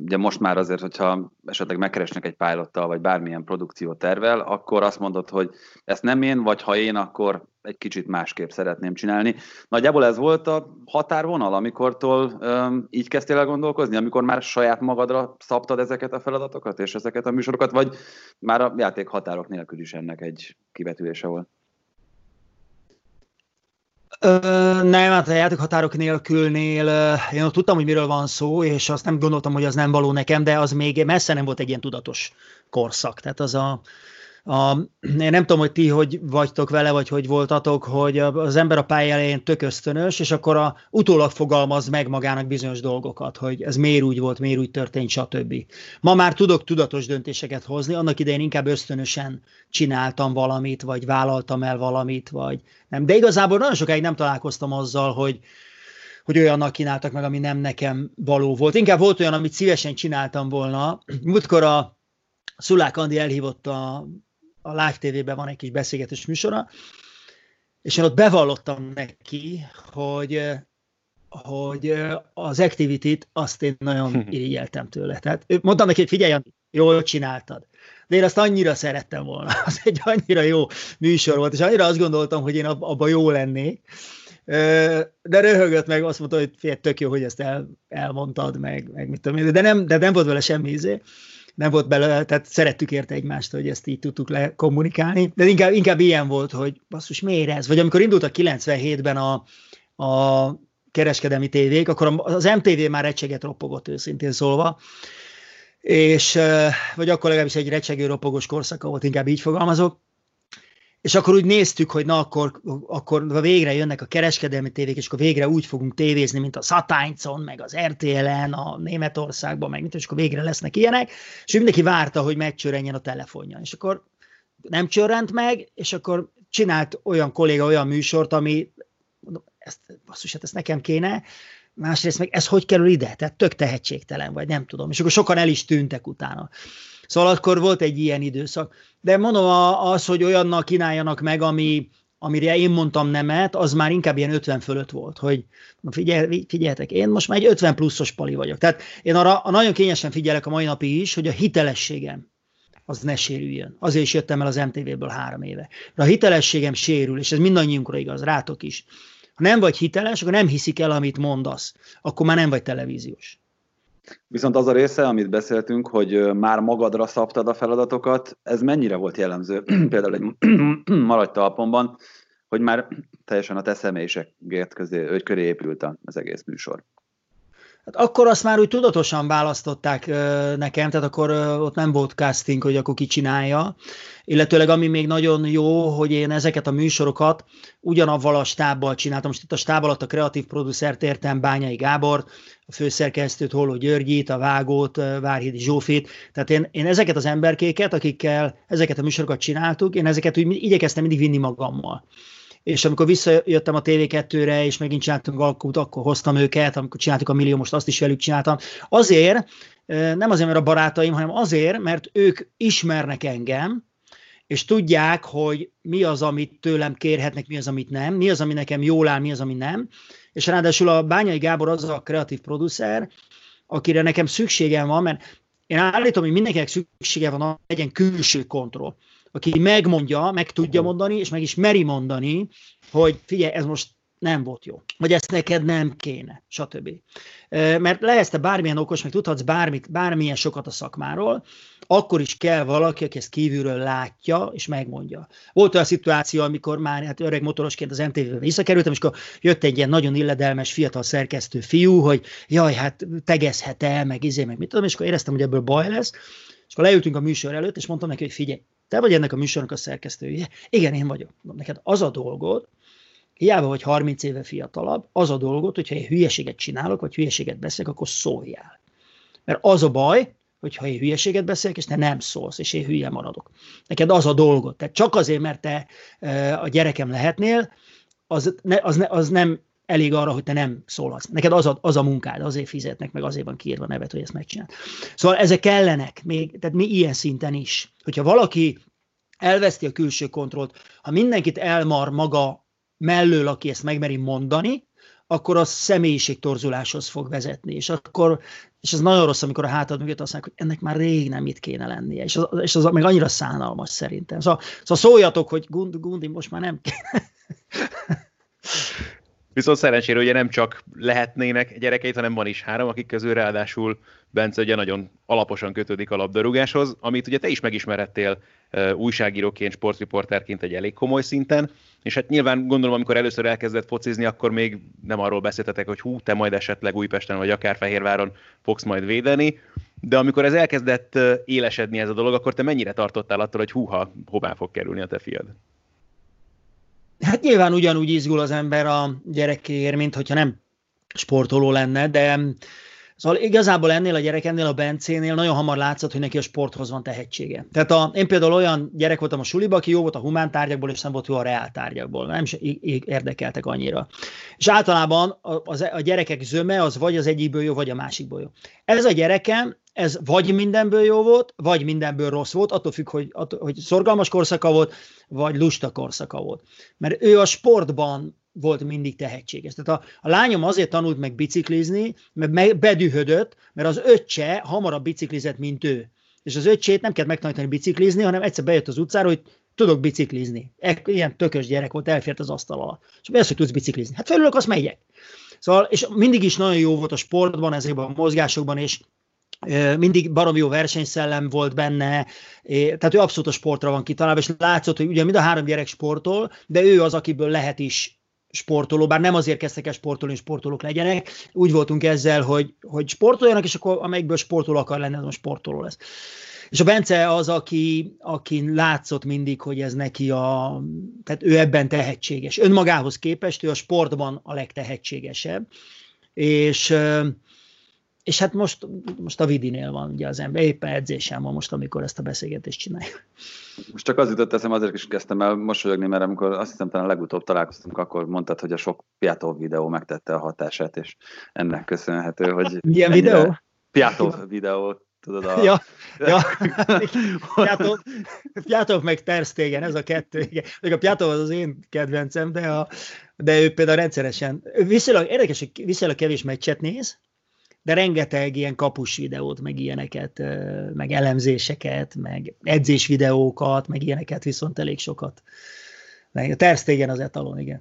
ugye most már azért, hogyha esetleg megkeresnek egy pilottal, vagy bármilyen produkciótervel, akkor azt mondod, hogy ezt nem én, vagy ha én, akkor egy kicsit másképp szeretném csinálni. Nagyjából ez volt a határvonal, amikortól um, így kezdtél el gondolkozni, amikor már saját magadra szabtad ezeket a feladatokat és ezeket a műsorokat, vagy már a játék határok nélkül is ennek egy kivetülése volt? Ö, nem, hát a játékhatárok nélkülnél én ott tudtam, hogy miről van szó, és azt nem gondoltam, hogy az nem való nekem, de az még messze nem volt egy ilyen tudatos korszak. Tehát az a, a, én nem tudom, hogy ti hogy vagytok vele, vagy hogy voltatok, hogy az ember a pálya elején tök ösztönös, és akkor a, utólag fogalmaz meg magának bizonyos dolgokat, hogy ez miért úgy volt, miért úgy történt, stb. Ma már tudok tudatos döntéseket hozni, annak idején inkább ösztönösen csináltam valamit, vagy vállaltam el valamit, vagy nem. De igazából nagyon sokáig nem találkoztam azzal, hogy, hogy olyannak kínáltak meg, ami nem nekem való volt. Inkább volt olyan, amit szívesen csináltam volna. Múltkor a Szulák Andi elhívott a a Live TV-ben van egy kis beszélgetős műsora, és én ott bevallottam neki, hogy hogy az activity-t azt én nagyon irigyeltem tőle. Tehát mondtam neki, hogy figyelj, jól csináltad. De én azt annyira szerettem volna. Az egy annyira jó műsor volt, és annyira azt gondoltam, hogy én abban jó lennék. De röhögött meg, azt mondta, hogy fél, tök jó, hogy ezt el, elmondtad, meg, meg mit tudom én, de nem, de nem volt vele semmi izé nem volt belőle, tehát szerettük érte egymást, hogy ezt így tudtuk le kommunikálni, de inkább, inkább ilyen volt, hogy basszus, miért ez? Vagy amikor indult a 97-ben a, a kereskedelmi tévék, akkor az MTV már recseget ropogott őszintén szólva, és vagy akkor legalábbis egy recsegő ropogós korszaka volt, inkább így fogalmazok, és akkor úgy néztük, hogy na akkor, akkor végre jönnek a kereskedelmi tévék, és akkor végre úgy fogunk tévézni, mint a Satáncon, meg az RTL-en, a Németországban, meg mint, és akkor végre lesznek ilyenek, és mindenki várta, hogy megcsörrenjen a telefonja. És akkor nem csörrent meg, és akkor csinált olyan kolléga olyan műsort, ami mondom, ezt, basszus, hát ezt nekem kéne, másrészt meg ez hogy kerül ide? Tehát tök tehetségtelen, vagy nem tudom. És akkor sokan el is tűntek utána. Szóval akkor volt egy ilyen időszak. De mondom, az, hogy olyannak kínáljanak meg, ami, amire én mondtam nemet, az már inkább ilyen 50 fölött volt, hogy figyelj, figyeljetek, én most már egy 50 pluszos pali vagyok. Tehát én arra nagyon kényesen figyelek a mai napig is, hogy a hitelességem az ne sérüljön. Azért is jöttem el az MTV-ből három éve. De a hitelességem sérül, és ez mindannyiunkra igaz, rátok is. Ha nem vagy hiteles, akkor nem hiszik el, amit mondasz. Akkor már nem vagy televíziós. Viszont az a része, amit beszéltünk, hogy már magadra szabtad a feladatokat, ez mennyire volt jellemző például egy maradj talpomban, hogy már teljesen a te személyiségért közé, köré épült az egész műsor. Hát akkor azt már úgy tudatosan választották nekem, tehát akkor ott nem volt casting, hogy akkor ki csinálja. Illetőleg ami még nagyon jó, hogy én ezeket a műsorokat ugyanavval a stábbal csináltam. Most itt a stáb alatt a kreatív producert értem Bányai Gábor, a főszerkesztőt, Holló Györgyit, a Vágót, Várhidi Zsófit. Tehát én, én ezeket az emberkéket, akikkel ezeket a műsorokat csináltuk, én ezeket úgy igyekeztem mindig vinni magammal és amikor visszajöttem a TV2-re, és megint csináltunk alkut, akkor hoztam őket, amikor csináltuk a millió, most azt is velük csináltam. Azért, nem azért, mert a barátaim, hanem azért, mert ők ismernek engem, és tudják, hogy mi az, amit tőlem kérhetnek, mi az, amit nem, mi az, ami nekem jól áll, mi az, ami nem. És ráadásul a Bányai Gábor az a kreatív producer, akire nekem szükségem van, mert én állítom, hogy mindenkinek szüksége van, legyen külső kontroll aki megmondja, meg tudja mondani, és meg is meri mondani, hogy figyelj, ez most nem volt jó, vagy ezt neked nem kéne, stb. Mert lehetsz te bármilyen okos, meg tudhatsz bármit, bármilyen sokat a szakmáról, akkor is kell valaki, aki ezt kívülről látja, és megmondja. Volt olyan szituáció, amikor már hát öreg motorosként az MTV-be visszakerültem, és akkor jött egy ilyen nagyon illedelmes fiatal szerkesztő fiú, hogy jaj, hát tegezhet el, meg izé, meg mit tudom, és akkor éreztem, hogy ebből baj lesz, és akkor leültünk a műsor előtt, és mondtam neki, hogy figyelj, te vagy ennek a műsornak a szerkesztője? Igen, én vagyok. Neked az a dolgod, hiába vagy 30 éve fiatalabb, az a dolgod, hogyha egy hülyeséget csinálok, vagy hülyeséget beszélek, akkor szóljál. Mert az a baj, hogyha én hülyeséget beszélek, és te nem szólsz, és én hülye maradok. Neked az a dolgot. Tehát csak azért, mert te a gyerekem lehetnél, az, ne, az, ne, az nem elég arra, hogy te nem szólhatsz. Neked az a, az a munkád, azért fizetnek, meg azért van kiírva nevet, hogy ezt megcsinál. Szóval ezek kellenek, még, tehát mi ilyen szinten is. Hogyha valaki elveszti a külső kontrollt, ha mindenkit elmar maga mellől, aki ezt megmeri mondani, akkor az személyiségtorzuláshoz fog vezetni, és akkor, és ez nagyon rossz, amikor a hátad mögött azt mondják, hogy ennek már rég nem itt kéne lennie, és az, és az meg annyira szánalmas szerintem. Szóval, szóval szóljatok, hogy Gundi, Gundi most már nem kéne. Viszont szerencsére ugye nem csak lehetnének gyerekeit, hanem van is három, akik közül ráadásul Bence ugye nagyon alaposan kötődik a labdarúgáshoz, amit ugye te is megismerettél újságíróként, sportriporterként egy elég komoly szinten, és hát nyilván gondolom, amikor először elkezdett focizni, akkor még nem arról beszéltetek, hogy hú, te majd esetleg Újpesten vagy akár Fehérváron fogsz majd védeni, de amikor ez elkezdett élesedni ez a dolog, akkor te mennyire tartottál attól, hogy húha, hová fog kerülni a te fiad? Hát nyilván ugyanúgy izgul az ember a gyerekéért, mint hogyha nem sportoló lenne, de Szóval igazából ennél a gyerek, ennél a Bencénél nagyon hamar látszott, hogy neki a sporthoz van tehetsége. Tehát a, én például olyan gyerek voltam a suliba, aki jó volt a humán tárgyakból, és nem volt jó a reál tárgyakból. Nem is érdekeltek annyira. És általában a, a, a gyerekek zöme az vagy az egyikből jó, vagy a másikból jó. Ez a gyerekem, ez vagy mindenből jó volt, vagy mindenből rossz volt, attól függ, hogy, attól, hogy szorgalmas korszaka volt, vagy lusta korszaka volt. Mert ő a sportban volt mindig tehetséges. Tehát a, a lányom azért tanult meg biciklizni, mert bedühödött, mert az öccse hamarabb biciklizett, mint ő. És az öccsét nem kellett megtanítani biciklizni, hanem egyszer bejött az utcára, hogy tudok biciklizni. Ilyen tökös gyerek volt, elfért az asztal alatt. És mi az, hogy tudsz biciklizni? Hát felülök, azt megyek. Szóval, és mindig is nagyon jó volt a sportban, ezekben a mozgásokban, és mindig barom jó versenyszellem volt benne, tehát ő abszolút a sportra van kitalálva, és látszott, hogy ugye mind a három gyerek sportol, de ő az, akiből lehet is sportoló, bár nem azért kezdtek el sportolni, sportolók legyenek, úgy voltunk ezzel, hogy, hogy sportoljanak, és akkor amelyikből sportoló akar lenni, az a sportoló lesz. És a Bence az, aki, aki látszott mindig, hogy ez neki a, tehát ő ebben tehetséges. Önmagához képest ő a sportban a legtehetségesebb. És és hát most, most a Vidinél van ugye az ember, éppen edzésem van most, amikor ezt a beszélgetést csináljuk. Most csak az jutott eszem, azért is kezdtem el mosolyogni, mert amikor azt hiszem talán legutóbb találkoztunk, akkor mondtad, hogy a sok Piatov videó megtette a hatását, és ennek köszönhető, hogy... Milyen videó? Piatov videó, tudod a... Ja, ja. Piatov, Piatov meg Terstégen, ez a kettő. Igen. A Piatov az az én kedvencem, de, a, de ő például rendszeresen, viszonylag érdekes, hogy viszonylag kevés meccset néz, de rengeteg ilyen kapus videót, meg ilyeneket, meg elemzéseket, meg edzés videókat, meg ilyeneket viszont elég sokat. Meg a Terstegen az etalon, igen.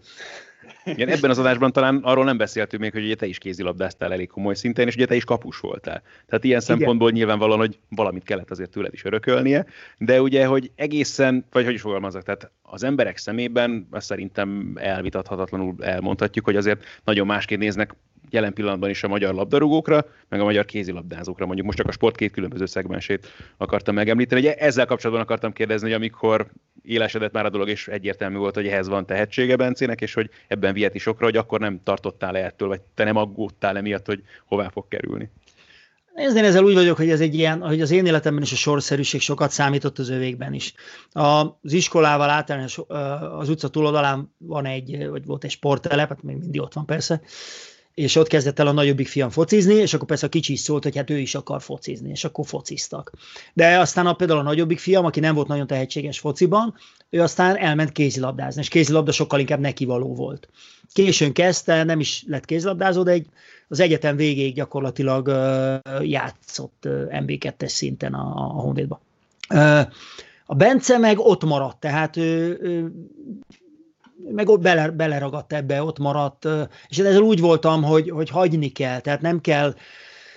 Igen, ebben az adásban talán arról nem beszéltünk még, hogy ugye te is kézilabdáztál elég komoly szinten, és ugye te is kapus voltál. Tehát ilyen Igen. szempontból nyilvánvalóan, hogy valamit kellett azért tőled is örökölnie, de ugye, hogy egészen, vagy hogy is fogalmazok, tehát az emberek szemében azt szerintem elvitathatatlanul elmondhatjuk, hogy azért nagyon másként néznek jelen pillanatban is a magyar labdarúgókra, meg a magyar kézilabdázókra, mondjuk most csak a sport két különböző szegmensét akartam megemlíteni. Ugye ezzel kapcsolatban akartam kérdezni, hogy amikor élesedett már a dolog, és egyértelmű volt, hogy ehhez van tehetsége Bencének, és hogy ebben viheti sokra, hogy akkor nem tartottál -e ettől, vagy te nem aggódtál emiatt, hogy hová fog kerülni. Nézd, én ezzel úgy vagyok, hogy ez egy ilyen, hogy az én életemben is a sorszerűség sokat számított az övékben is. Az iskolával általános az utca túloldalán van egy, vagy volt egy sporttelep, hát még mindig ott van persze, és ott kezdett el a nagyobbik fiam focizni, és akkor persze a kicsi is szólt, hogy hát ő is akar focizni, és akkor fociztak. De aztán a, például a nagyobbik fiam, aki nem volt nagyon tehetséges fociban, ő aztán elment kézilabdázni, és kézilabda sokkal inkább nekivaló volt. Későn kezdte, nem is lett kézilabdázó, de egy, az egyetem végéig gyakorlatilag játszott uh, MB2-es szinten a, a Honvédba. A Bence meg ott maradt, tehát ő meg ott bele, beleragadt ebbe, ott maradt, és ezzel úgy voltam, hogy, hogy hagyni kell, tehát nem kell,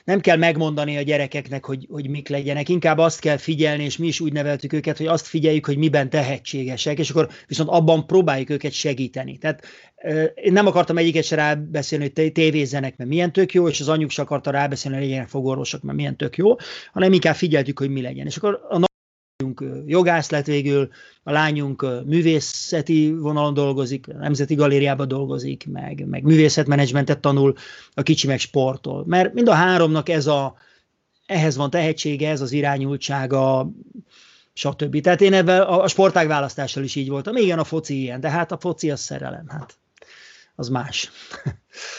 nem kell megmondani a gyerekeknek, hogy, hogy mik legyenek, inkább azt kell figyelni, és mi is úgy neveltük őket, hogy azt figyeljük, hogy miben tehetségesek, és akkor viszont abban próbáljuk őket segíteni. Tehát én nem akartam egyiket se rábeszélni, hogy tévézzenek, mert milyen tök jó, és az anyjuk se akarta rábeszélni, hogy legyenek fogorvosok, mert milyen tök jó, hanem inkább figyeltük, hogy mi legyen. És akkor a jogász lett végül, a lányunk művészeti vonalon dolgozik, a Nemzeti Galériában dolgozik, meg, meg művészetmenedzsmentet tanul, a kicsi meg sportol. Mert mind a háromnak ez a, ehhez van tehetsége, ez az irányultsága, stb. Tehát én ebben a sportág választással is így voltam. Igen, a foci ilyen, de hát a foci az szerelem, hát az más.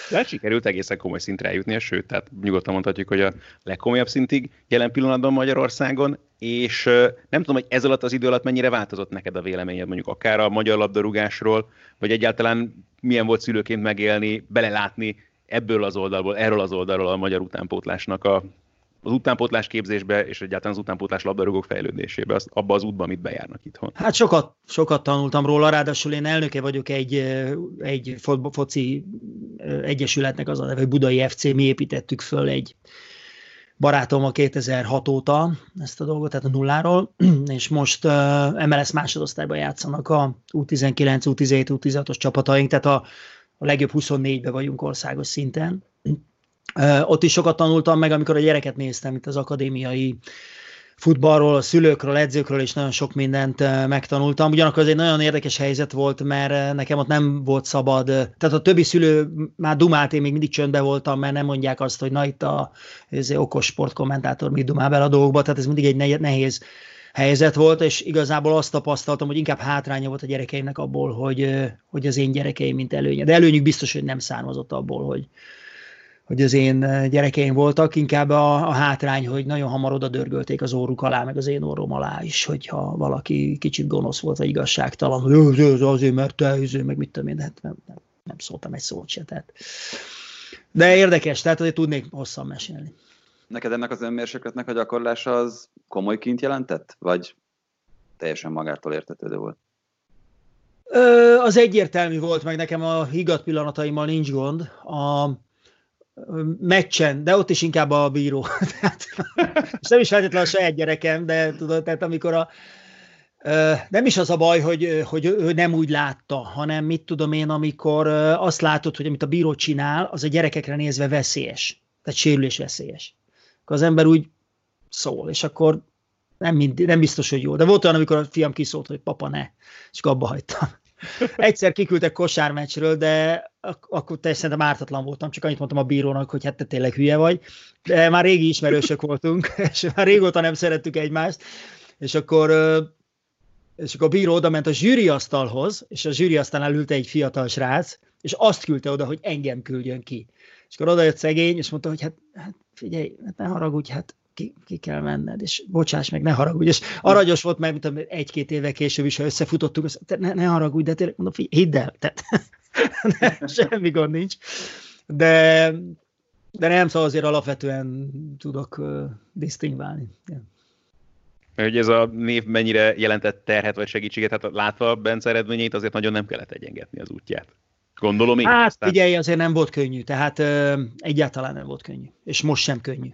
De hát sikerült egészen komoly szintre eljutni, sőt, tehát nyugodtan mondhatjuk, hogy a legkomolyabb szintig jelen pillanatban Magyarországon, és nem tudom, hogy ez alatt az idő alatt mennyire változott neked a véleményed, mondjuk akár a magyar labdarúgásról, vagy egyáltalán milyen volt szülőként megélni, belelátni ebből az oldalból, erről az oldalról a magyar utánpótlásnak a, az utánpótlás képzésbe, és egyáltalán az utánpótlás labdarúgók fejlődésébe, az, abba az útba, amit bejárnak itthon. Hát sokat, sokat tanultam róla, ráadásul én elnöke vagyok egy, egy foci egyesületnek, az a neve, Budai FC, mi építettük föl egy barátom a 2006 óta ezt a dolgot, tehát a nulláról, és most MLS másodosztályban játszanak a U19, U17, U16-os csapataink, tehát a, a legjobb 24-be vagyunk országos szinten. Ott is sokat tanultam meg, amikor a gyereket néztem itt az akadémiai futballról, a szülőkről, edzőkről is nagyon sok mindent megtanultam. Ugyanakkor ez egy nagyon érdekes helyzet volt, mert nekem ott nem volt szabad. Tehát a többi szülő már dumált, én még mindig csöndbe voltam, mert nem mondják azt, hogy na itt a ez okos sportkommentátor mi dumál bele a dolgokba, tehát ez mindig egy nehéz helyzet volt, és igazából azt tapasztaltam, hogy inkább hátránya volt a gyerekeimnek abból, hogy, hogy az én gyerekeim mint előnye. De előnyük biztos, hogy nem származott abból, hogy, hogy az én eh, gyerekeim voltak, inkább a, a hátrány, hogy nagyon hamar oda dörgölték az óruk alá, meg az én orrom alá is, hogyha valaki kicsit gonosz volt, vagy igazságtalan, hogy ez azért, mert te, ezért, meg mit tudom én, hát nem, nem, nem szóltam egy szót se. Tehát. De érdekes, tehát azért tudnék hosszan mesélni. Neked ennek az önmérsékletnek a gyakorlása az komoly kint jelentett, vagy teljesen magától értetődő volt? Ö, az egyértelmű volt, meg nekem a higat pillanataimmal nincs gond. A, meccsen, de ott is inkább a bíró. tehát, és nem is feltétlenül a saját gyerekem, de tudod, tehát amikor a, nem is az a baj, hogy, hogy, hogy nem úgy látta, hanem mit tudom én, amikor azt látod, hogy amit a bíró csinál, az a gyerekekre nézve veszélyes. Tehát sérülés veszélyes. Akkor az ember úgy szól, és akkor nem, mind, nem biztos, hogy jó. De volt olyan, amikor a fiam kiszólt, hogy papa ne, és abba hagytam. Egyszer kiküldtek kosármeccsről, de akkor te szerintem ártatlan voltam, csak annyit mondtam a bírónak, hogy hát te tényleg hülye vagy. De már régi ismerősök voltunk, és már régóta nem szerettük egymást, és akkor és akkor a bíró oda ment a zsűriasztalhoz, és a zsűriasztalnál ült egy fiatal srác, és azt küldte oda, hogy engem küldjön ki. És akkor oda jött szegény, és mondta, hogy hát, hát figyelj, hát ne haragudj, hát ki, ki kell menned, és bocsáss meg, ne haragudj, és aranyos volt, mert mint egy-két éve később is, ha összefutottuk, azt, ne, ne haragudj, de tényleg mondom, figyelj, hidd el, tehát ne, semmi gond nincs. De, de nem, szóval azért alapvetően tudok uh, disztingválni. Yeah. Hogy ez a név mennyire jelentett terhet vagy segítséget, hát látva Bence eredményét, azért nagyon nem kellett egyengetni az útját. Gondolom én. Hát aztán... figyelj, azért nem volt könnyű, tehát ö, egyáltalán nem volt könnyű, és most sem könnyű.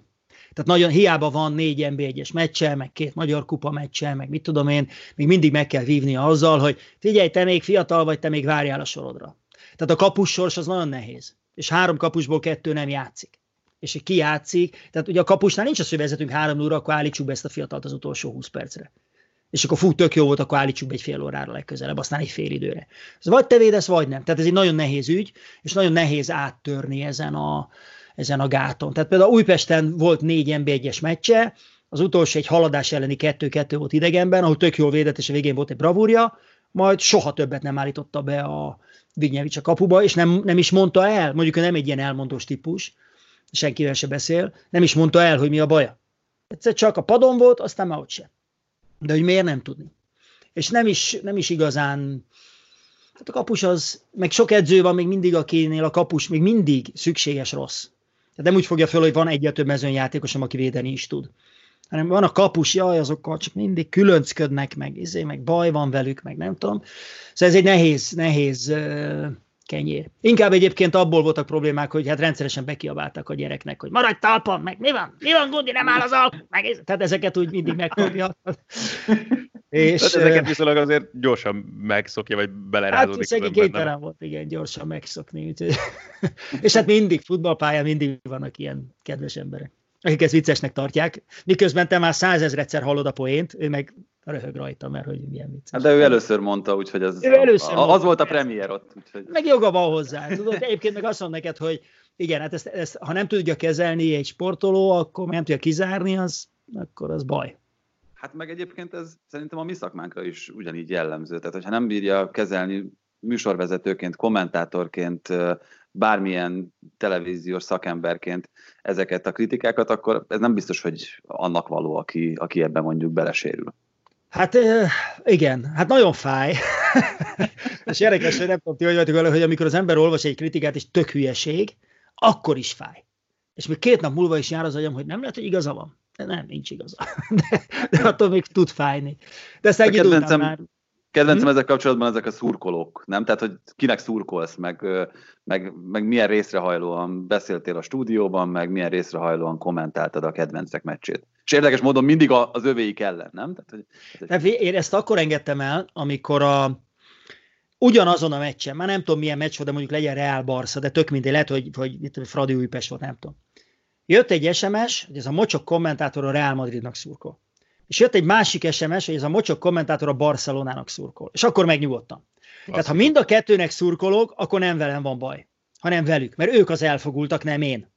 Tehát nagyon hiába van négy NB1-es meccse, meg két magyar kupa meccse, meg mit tudom én, még mindig meg kell vívnia azzal, hogy figyelj, te még fiatal vagy, te még várjál a sorodra. Tehát a kapus sors az nagyon nehéz. És három kapusból kettő nem játszik. És ki játszik, tehát ugye a kapusnál nincs az, hogy vezetünk három óra, akkor állítsuk be ezt a fiatalt az utolsó 20 percre. És akkor fú, tök jó volt, akkor állítsuk be egy fél órára legközelebb, aztán egy fél időre. Ez vagy te védesz, vagy nem. Tehát ez egy nagyon nehéz ügy, és nagyon nehéz áttörni ezen a, ezen a gáton. Tehát például Újpesten volt négy NB1-es meccse, az utolsó egy haladás elleni 2-2 volt idegenben, ahol tök jól védett, és a végén volt egy bravúrja, majd soha többet nem állította be a Vignyevics a kapuba, és nem, nem is mondta el, mondjuk ő nem egy ilyen elmondós típus, senkivel se beszél, nem is mondta el, hogy mi a baja. Egyszer csak a padon volt, aztán már ott sem. De hogy miért nem tudni. És nem is, nem is igazán, hát a kapus az, meg sok edző van még mindig, akinél a kapus még mindig szükséges rossz. Tehát nem úgy fogja föl, hogy van egyet több mezőnyjátékosom, aki védeni is tud. Hanem van a kapus, jaj, azokkal csak mindig különcködnek, meg, izé, meg baj van velük, meg nem tudom. Szóval ez egy nehéz, nehéz kenyér. Inkább egyébként abból voltak problémák, hogy hát rendszeresen bekiabáltak a gyereknek, hogy maradj talpon, meg mi van, mi van, Gundi, nem áll az alp, meg, tehát ezeket úgy mindig megkapja. És, Tehát ezeket viszonylag azért gyorsan megszokja, vagy belerázódik. Hát szegény kénytelen volt, igen, gyorsan megszokni. Úgyhogy... és hát mindig futballpályán mindig vannak ilyen kedves emberek, akik ezt viccesnek tartják, miközben te már százezredszer hallod a poént, ő meg röhög rajta, mert hogy milyen vicces. Hát de ő először mondta, úgyhogy az, ő először a, az volt a premier ott. Úgyhogy... Meg joga van hozzá. Tudod, egyébként meg azt mondom neked, hogy igen, hát ezt, ezt, ha nem tudja kezelni egy sportoló, akkor nem tudja kizárni, az, akkor az baj. Hát meg egyébként ez szerintem a mi szakmánkra is ugyanígy jellemző. Tehát, hogyha nem bírja kezelni műsorvezetőként, kommentátorként, bármilyen televíziós szakemberként ezeket a kritikákat, akkor ez nem biztos, hogy annak való, aki, aki ebben mondjuk belesérül. Hát igen, hát nagyon fáj. és érdekes, hogy nem tudom, ti hogy vagytok vele, hogy amikor az ember olvas egy kritikát, és tök hülyeség, akkor is fáj. És még két nap múlva is jár az agyam, hogy nem lehet, hogy igaza van. De nem, nincs igaza. De, de attól még tud fájni. De ezt egy már... Kedvencem hmm? ezek kapcsolatban ezek a szurkolók, nem? Tehát, hogy kinek szurkolsz, meg, meg, meg milyen részrehajlóan beszéltél a stúdióban, meg milyen részrehajlóan kommentáltad a kedvencek meccsét. És érdekes módon mindig az övéik ellen, nem? Tehát, hogy, Tehát, én ezt akkor engedtem el, amikor a, ugyanazon a meccsen, már nem tudom milyen meccs volt, de mondjuk legyen Real Barca, de tök mindegy, lehet, hogy, hogy mit tudom, Fradi Újpest volt, nem tudom. Jött egy SMS, hogy ez a mocsok kommentátor a Real Madridnak szurkol. És jött egy másik SMS, hogy ez a mocsok kommentátor a Barcelonának szurkol. És akkor megnyugodtam. Azt Tehát ha mind a kettőnek szurkolok, akkor nem velem van baj, hanem velük, mert ők az elfogultak, nem én.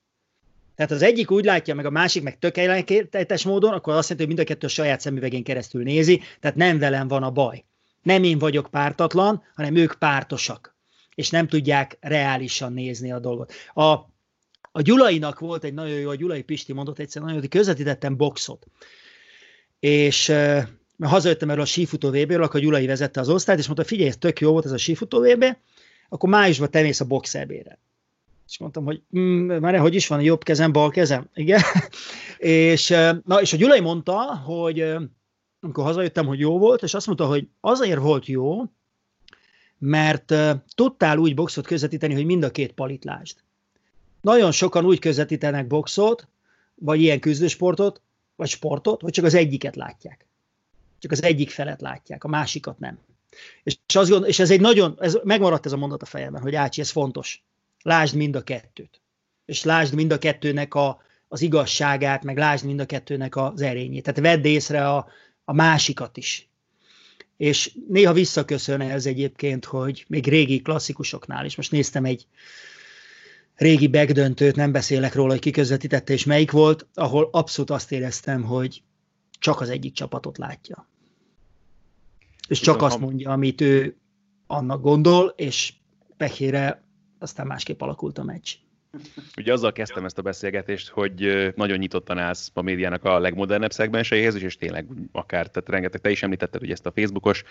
Tehát az egyik úgy látja, meg a másik meg tökéletes módon, akkor azt jelenti, hogy mind a kettő a saját szemüvegén keresztül nézi, tehát nem velem van a baj. Nem én vagyok pártatlan, hanem ők pártosak, és nem tudják reálisan nézni a dolgot. A, a Gyulainak volt egy nagyon jó, a Gyulai Pisti mondott egyszer nagyon jó, hogy közvetítettem boxot és mert hazajöttem erről a sífutó VB-ről, akkor Gyulai vezette az osztályt, és mondta, figyelj, ez tök jó volt ez a sífutó VB, akkor májusban te mész a boxerbére. És mondtam, hogy mm, már hogy is van, jobb kezem, bal kezem. Igen. és, na, és a Gyulai mondta, hogy amikor hazajöttem, hogy jó volt, és azt mondta, hogy azért volt jó, mert tudtál úgy boxot közvetíteni, hogy mind a két palit lásd. Nagyon sokan úgy közvetítenek boxot, vagy ilyen küzdősportot, vagy sportot, hogy csak az egyiket látják. Csak az egyik felet látják, a másikat nem. És, azt gondol, és ez egy nagyon, ez megmaradt ez a mondat a fejemben, hogy Ácsi, ez fontos. Lásd mind a kettőt. És lásd mind a kettőnek a, az igazságát, meg lásd mind a kettőnek az erényét. Tehát vedd észre a, a másikat is. És néha visszaköszön ez egyébként, hogy még régi klasszikusoknál is, most néztem egy, régi begdöntőt, nem beszélek róla, hogy ki közvetítette és melyik volt, ahol abszolút azt éreztem, hogy csak az egyik csapatot látja. És csak azt mondja, amit ő annak gondol, és pehére aztán másképp alakult a meccs. Ugye azzal kezdtem ezt a beszélgetést, hogy nagyon nyitottan állsz a médiának a legmodernebb szegmenseihez, és tényleg akár, tehát rengeteg, te is említetted hogy ezt a Facebookos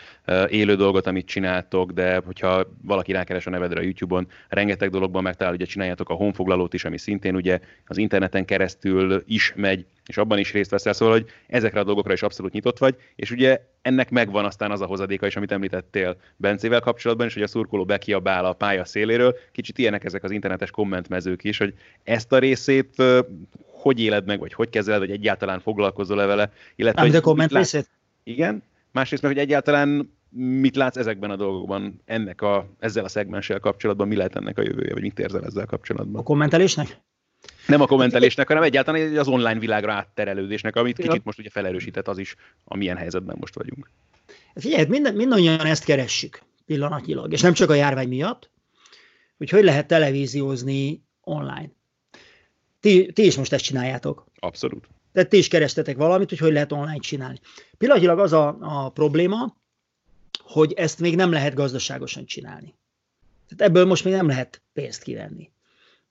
élő dolgot, amit csináltok, de hogyha valaki rákeres a nevedre a YouTube-on, rengeteg dologban megtalál, ugye csináljátok a honfoglalót is, ami szintén ugye az interneten keresztül is megy, és abban is részt veszel, szóval, hogy ezekre a dolgokra is abszolút nyitott vagy, és ugye ennek megvan aztán az a hozadéka is, amit említettél Bencével kapcsolatban, és hogy a szurkoló bekiabál a pálya széléről, kicsit ilyenek ezek az internetes kommentmezők is, hogy ezt a részét hogy éled meg, vagy hogy kezeled, vagy egyáltalán foglalkozol-e vele, illetve... Amit a komment részét? Igen, másrészt meg, hogy egyáltalán mit látsz ezekben a dolgokban, ennek a, ezzel a szegmenssel kapcsolatban, mi lehet ennek a jövője, vagy mit érzel ezzel kapcsolatban? A kommentelésnek? Nem a kommentelésnek, hanem egyáltalán az online világra átterelődésnek, amit kicsit most ugye felerősített az is, amilyen helyzetben most vagyunk. Figyelj, minden, mindannyian ezt keressük pillanatnyilag, és nem csak a járvány miatt, hogy hogy lehet televíziózni online. Ti, ti is most ezt csináljátok. Abszolút. Tehát ti is kerestetek valamit, hogy hogy lehet online csinálni. Pillanatnyilag az a, a probléma, hogy ezt még nem lehet gazdaságosan csinálni. Tehát ebből most még nem lehet pénzt kivenni.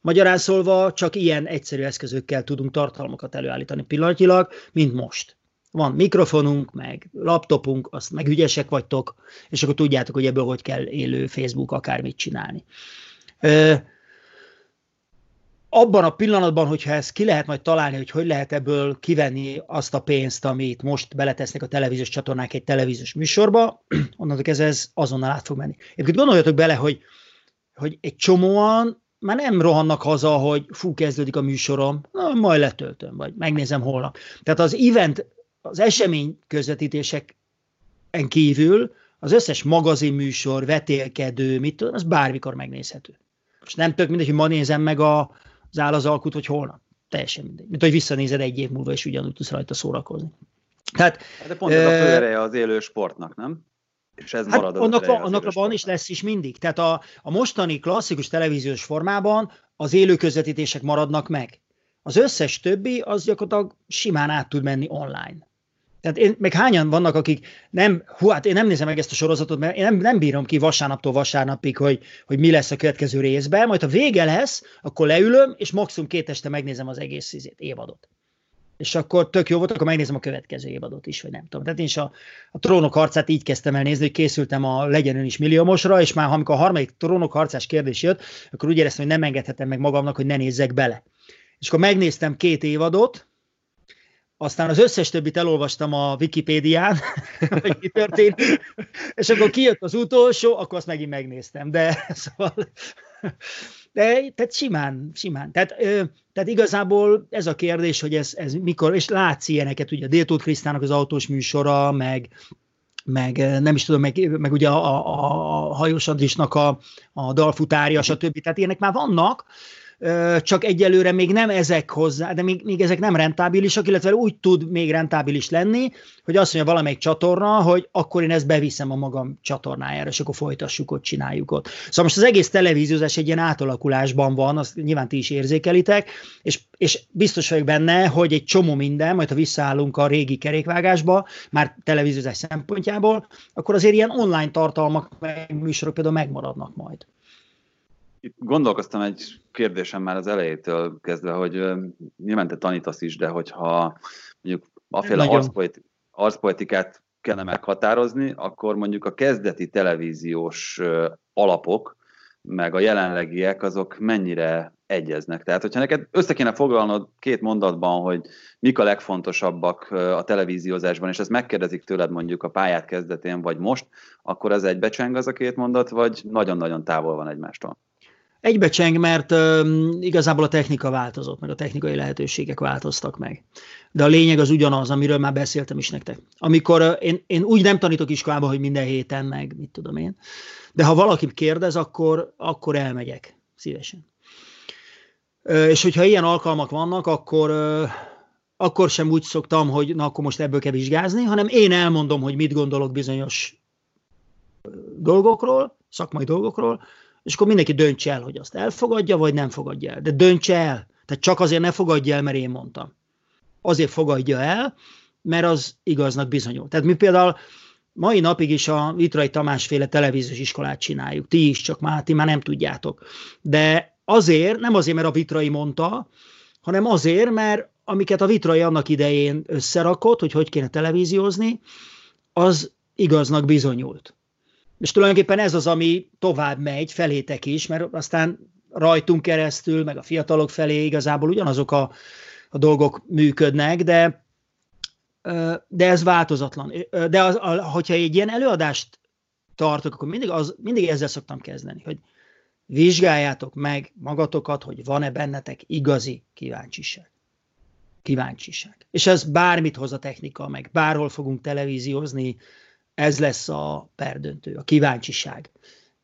Magyarán szólva csak ilyen egyszerű eszközökkel tudunk tartalmakat előállítani pillanatilag, mint most. Van mikrofonunk, meg laptopunk, azt meg ügyesek vagytok, és akkor tudjátok, hogy ebből hogy kell élő Facebook akármit csinálni. Ö, abban a pillanatban, hogyha ezt ki lehet majd találni, hogy hogy lehet ebből kivenni azt a pénzt, amit most beletesznek a televíziós csatornák egy televíziós műsorba, onnantól ez, ez azonnal át fog menni. Egyébként gondoljatok bele, hogy, hogy egy csomóan már nem rohannak haza, hogy fú, kezdődik a műsorom, na, majd letöltöm, vagy megnézem holnap. Tehát az event, az esemény közvetítéseken kívül az összes magazinműsor, vetélkedő, mit tudom, az bármikor megnézhető. És nem tök mindegy, hogy ma nézem meg a, az áll az alkut, vagy holnap. Teljesen mindegy. Mint hogy visszanézed egy év múlva, és ugyanúgy tudsz rajta szórakozni. Tehát, hát de pont ez a fő ereje az élő sportnak, nem? És ez hát marad annak, van, annak van is lesz is mindig. Tehát a, a mostani klasszikus televíziós formában az élő közvetítések maradnak meg. Az összes többi az gyakorlatilag simán át tud menni online. Tehát én, meg hányan vannak, akik nem, hú, hát én nem nézem meg ezt a sorozatot, mert én nem, nem bírom ki vasárnaptól vasárnapig, hogy, hogy mi lesz a következő részben, majd ha vége lesz, akkor leülöm, és maximum két este megnézem az egész izét, évadot. És akkor tök jó volt, akkor megnézem a következő évadot is, vagy nem tudom. Tehát én is a, a trónok harcát így kezdtem el nézni, hogy készültem a legyen is milliómosra, és már amikor a harmadik trónok harcás kérdés jött, akkor úgy éreztem, hogy nem engedhetem meg magamnak, hogy ne nézzek bele. És akkor megnéztem két évadot, aztán az összes többit elolvastam a Wikipédián, hogy mi történt, és akkor kijött az utolsó, akkor azt megint megnéztem, de szóval, de tehát simán, simán. Tehát, tehát igazából ez a kérdés, hogy ez, ez mikor, és látsz ilyeneket, ugye a Déltót Krisztának az autós műsora, meg, meg nem is tudom, meg, meg ugye a, a, a Hajós Andrisnak a, a dalfutárja, stb. Tehát ilyenek már vannak, csak egyelőre még nem ezek hozzá, de még, még ezek nem rentábilisak, illetve úgy tud még rentábilis lenni, hogy azt mondja valamelyik csatorna, hogy akkor én ezt beviszem a magam csatornájára, és akkor folytassuk ott, csináljuk ott. Szóval most az egész televíziózás egy ilyen átalakulásban van, azt nyilván ti is érzékelitek, és, és biztos vagyok benne, hogy egy csomó minden, majd ha visszaállunk a régi kerékvágásba, már televíziózás szempontjából, akkor azért ilyen online tartalmak, műsorok például megmaradnak majd itt gondolkoztam egy kérdésem már az elejétől kezdve, hogy nyilván te tanítasz is, de hogyha mondjuk aféle arszpoeti, arszpoetikát kellene meghatározni, akkor mondjuk a kezdeti televíziós alapok, meg a jelenlegiek, azok mennyire egyeznek. Tehát, hogyha neked össze kéne foglalnod két mondatban, hogy mik a legfontosabbak a televíziózásban, és ezt megkérdezik tőled mondjuk a pályát kezdetén, vagy most, akkor ez egybecseng az a két mondat, vagy nagyon-nagyon távol van egymástól? Egybecseng, mert um, igazából a technika változott, meg a technikai lehetőségek változtak meg. De a lényeg az ugyanaz, amiről már beszéltem is nektek. Amikor uh, én, én úgy nem tanítok iskolába, hogy minden héten meg, mit tudom én, de ha valaki kérdez, akkor, akkor elmegyek szívesen. Uh, és hogyha ilyen alkalmak vannak, akkor, uh, akkor sem úgy szoktam, hogy na akkor most ebből kell vizsgázni, hanem én elmondom, hogy mit gondolok bizonyos dolgokról, szakmai dolgokról, és akkor mindenki döntse el, hogy azt elfogadja, vagy nem fogadja el. De döntse el. Tehát csak azért ne fogadja el, mert én mondtam. Azért fogadja el, mert az igaznak bizonyul. Tehát mi például mai napig is a Vitrai Tamás féle televíziós iskolát csináljuk. Ti is, csak már ti már nem tudjátok. De azért, nem azért, mert a Vitrai mondta, hanem azért, mert amiket a Vitrai annak idején összerakott, hogy hogy kéne televíziózni, az igaznak bizonyult. És tulajdonképpen ez az, ami tovább megy felétek is, mert aztán rajtunk keresztül, meg a fiatalok felé igazából ugyanazok a, a dolgok működnek, de, de ez változatlan. De az, hogyha egy ilyen előadást tartok, akkor mindig, az, mindig ezzel szoktam kezdeni, hogy vizsgáljátok meg magatokat, hogy van-e bennetek igazi kíváncsiság. Kíváncsiság. És ez bármit hoz a technika, meg bárhol fogunk televíziózni, ez lesz a perdöntő, a kíváncsiság.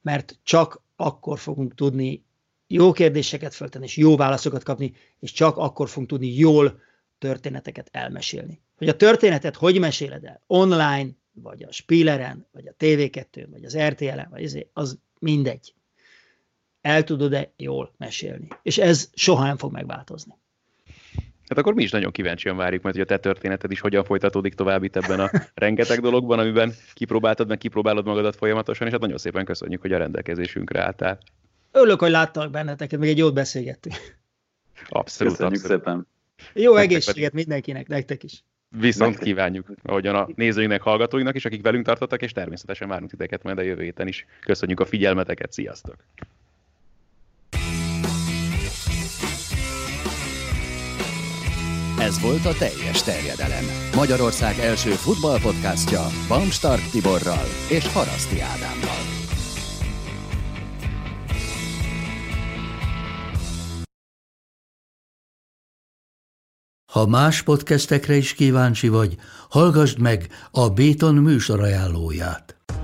Mert csak akkor fogunk tudni jó kérdéseket föltenni, és jó válaszokat kapni, és csak akkor fogunk tudni jól történeteket elmesélni. Hogy a történetet hogy meséled el? Online, vagy a Spilleren, vagy a TV2-n, vagy az RTL-en, vagy az, az mindegy. El tudod-e jól mesélni? És ez soha nem fog megváltozni. Hát akkor mi is nagyon kíváncsian várjuk, mert hogy a te történeted is hogyan folytatódik tovább itt ebben a rengeteg dologban, amiben kipróbáltad, meg kipróbálod magadat folyamatosan, és hát nagyon szépen köszönjük, hogy a rendelkezésünkre álltál. Örülök, hogy láttalak benneteket, még egy jót beszélgettünk. Abszolút, Köszönjük abszolút. szépen. Jó Nektek egészséget pedig. mindenkinek, nektek is. Viszont kívánjuk, ahogyan a nézőinknek, hallgatóinknak is, akik velünk tartottak, és természetesen várunk titeket majd a jövő héten is. Köszönjük a figyelmeteket, sziasztok! Ez volt a teljes terjedelem. Magyarország első futballpodcastja Bamstark Tiborral és Haraszti Ádámmal. Ha más podcastekre is kíváncsi vagy, hallgassd meg a Béton műsor ajánlóját.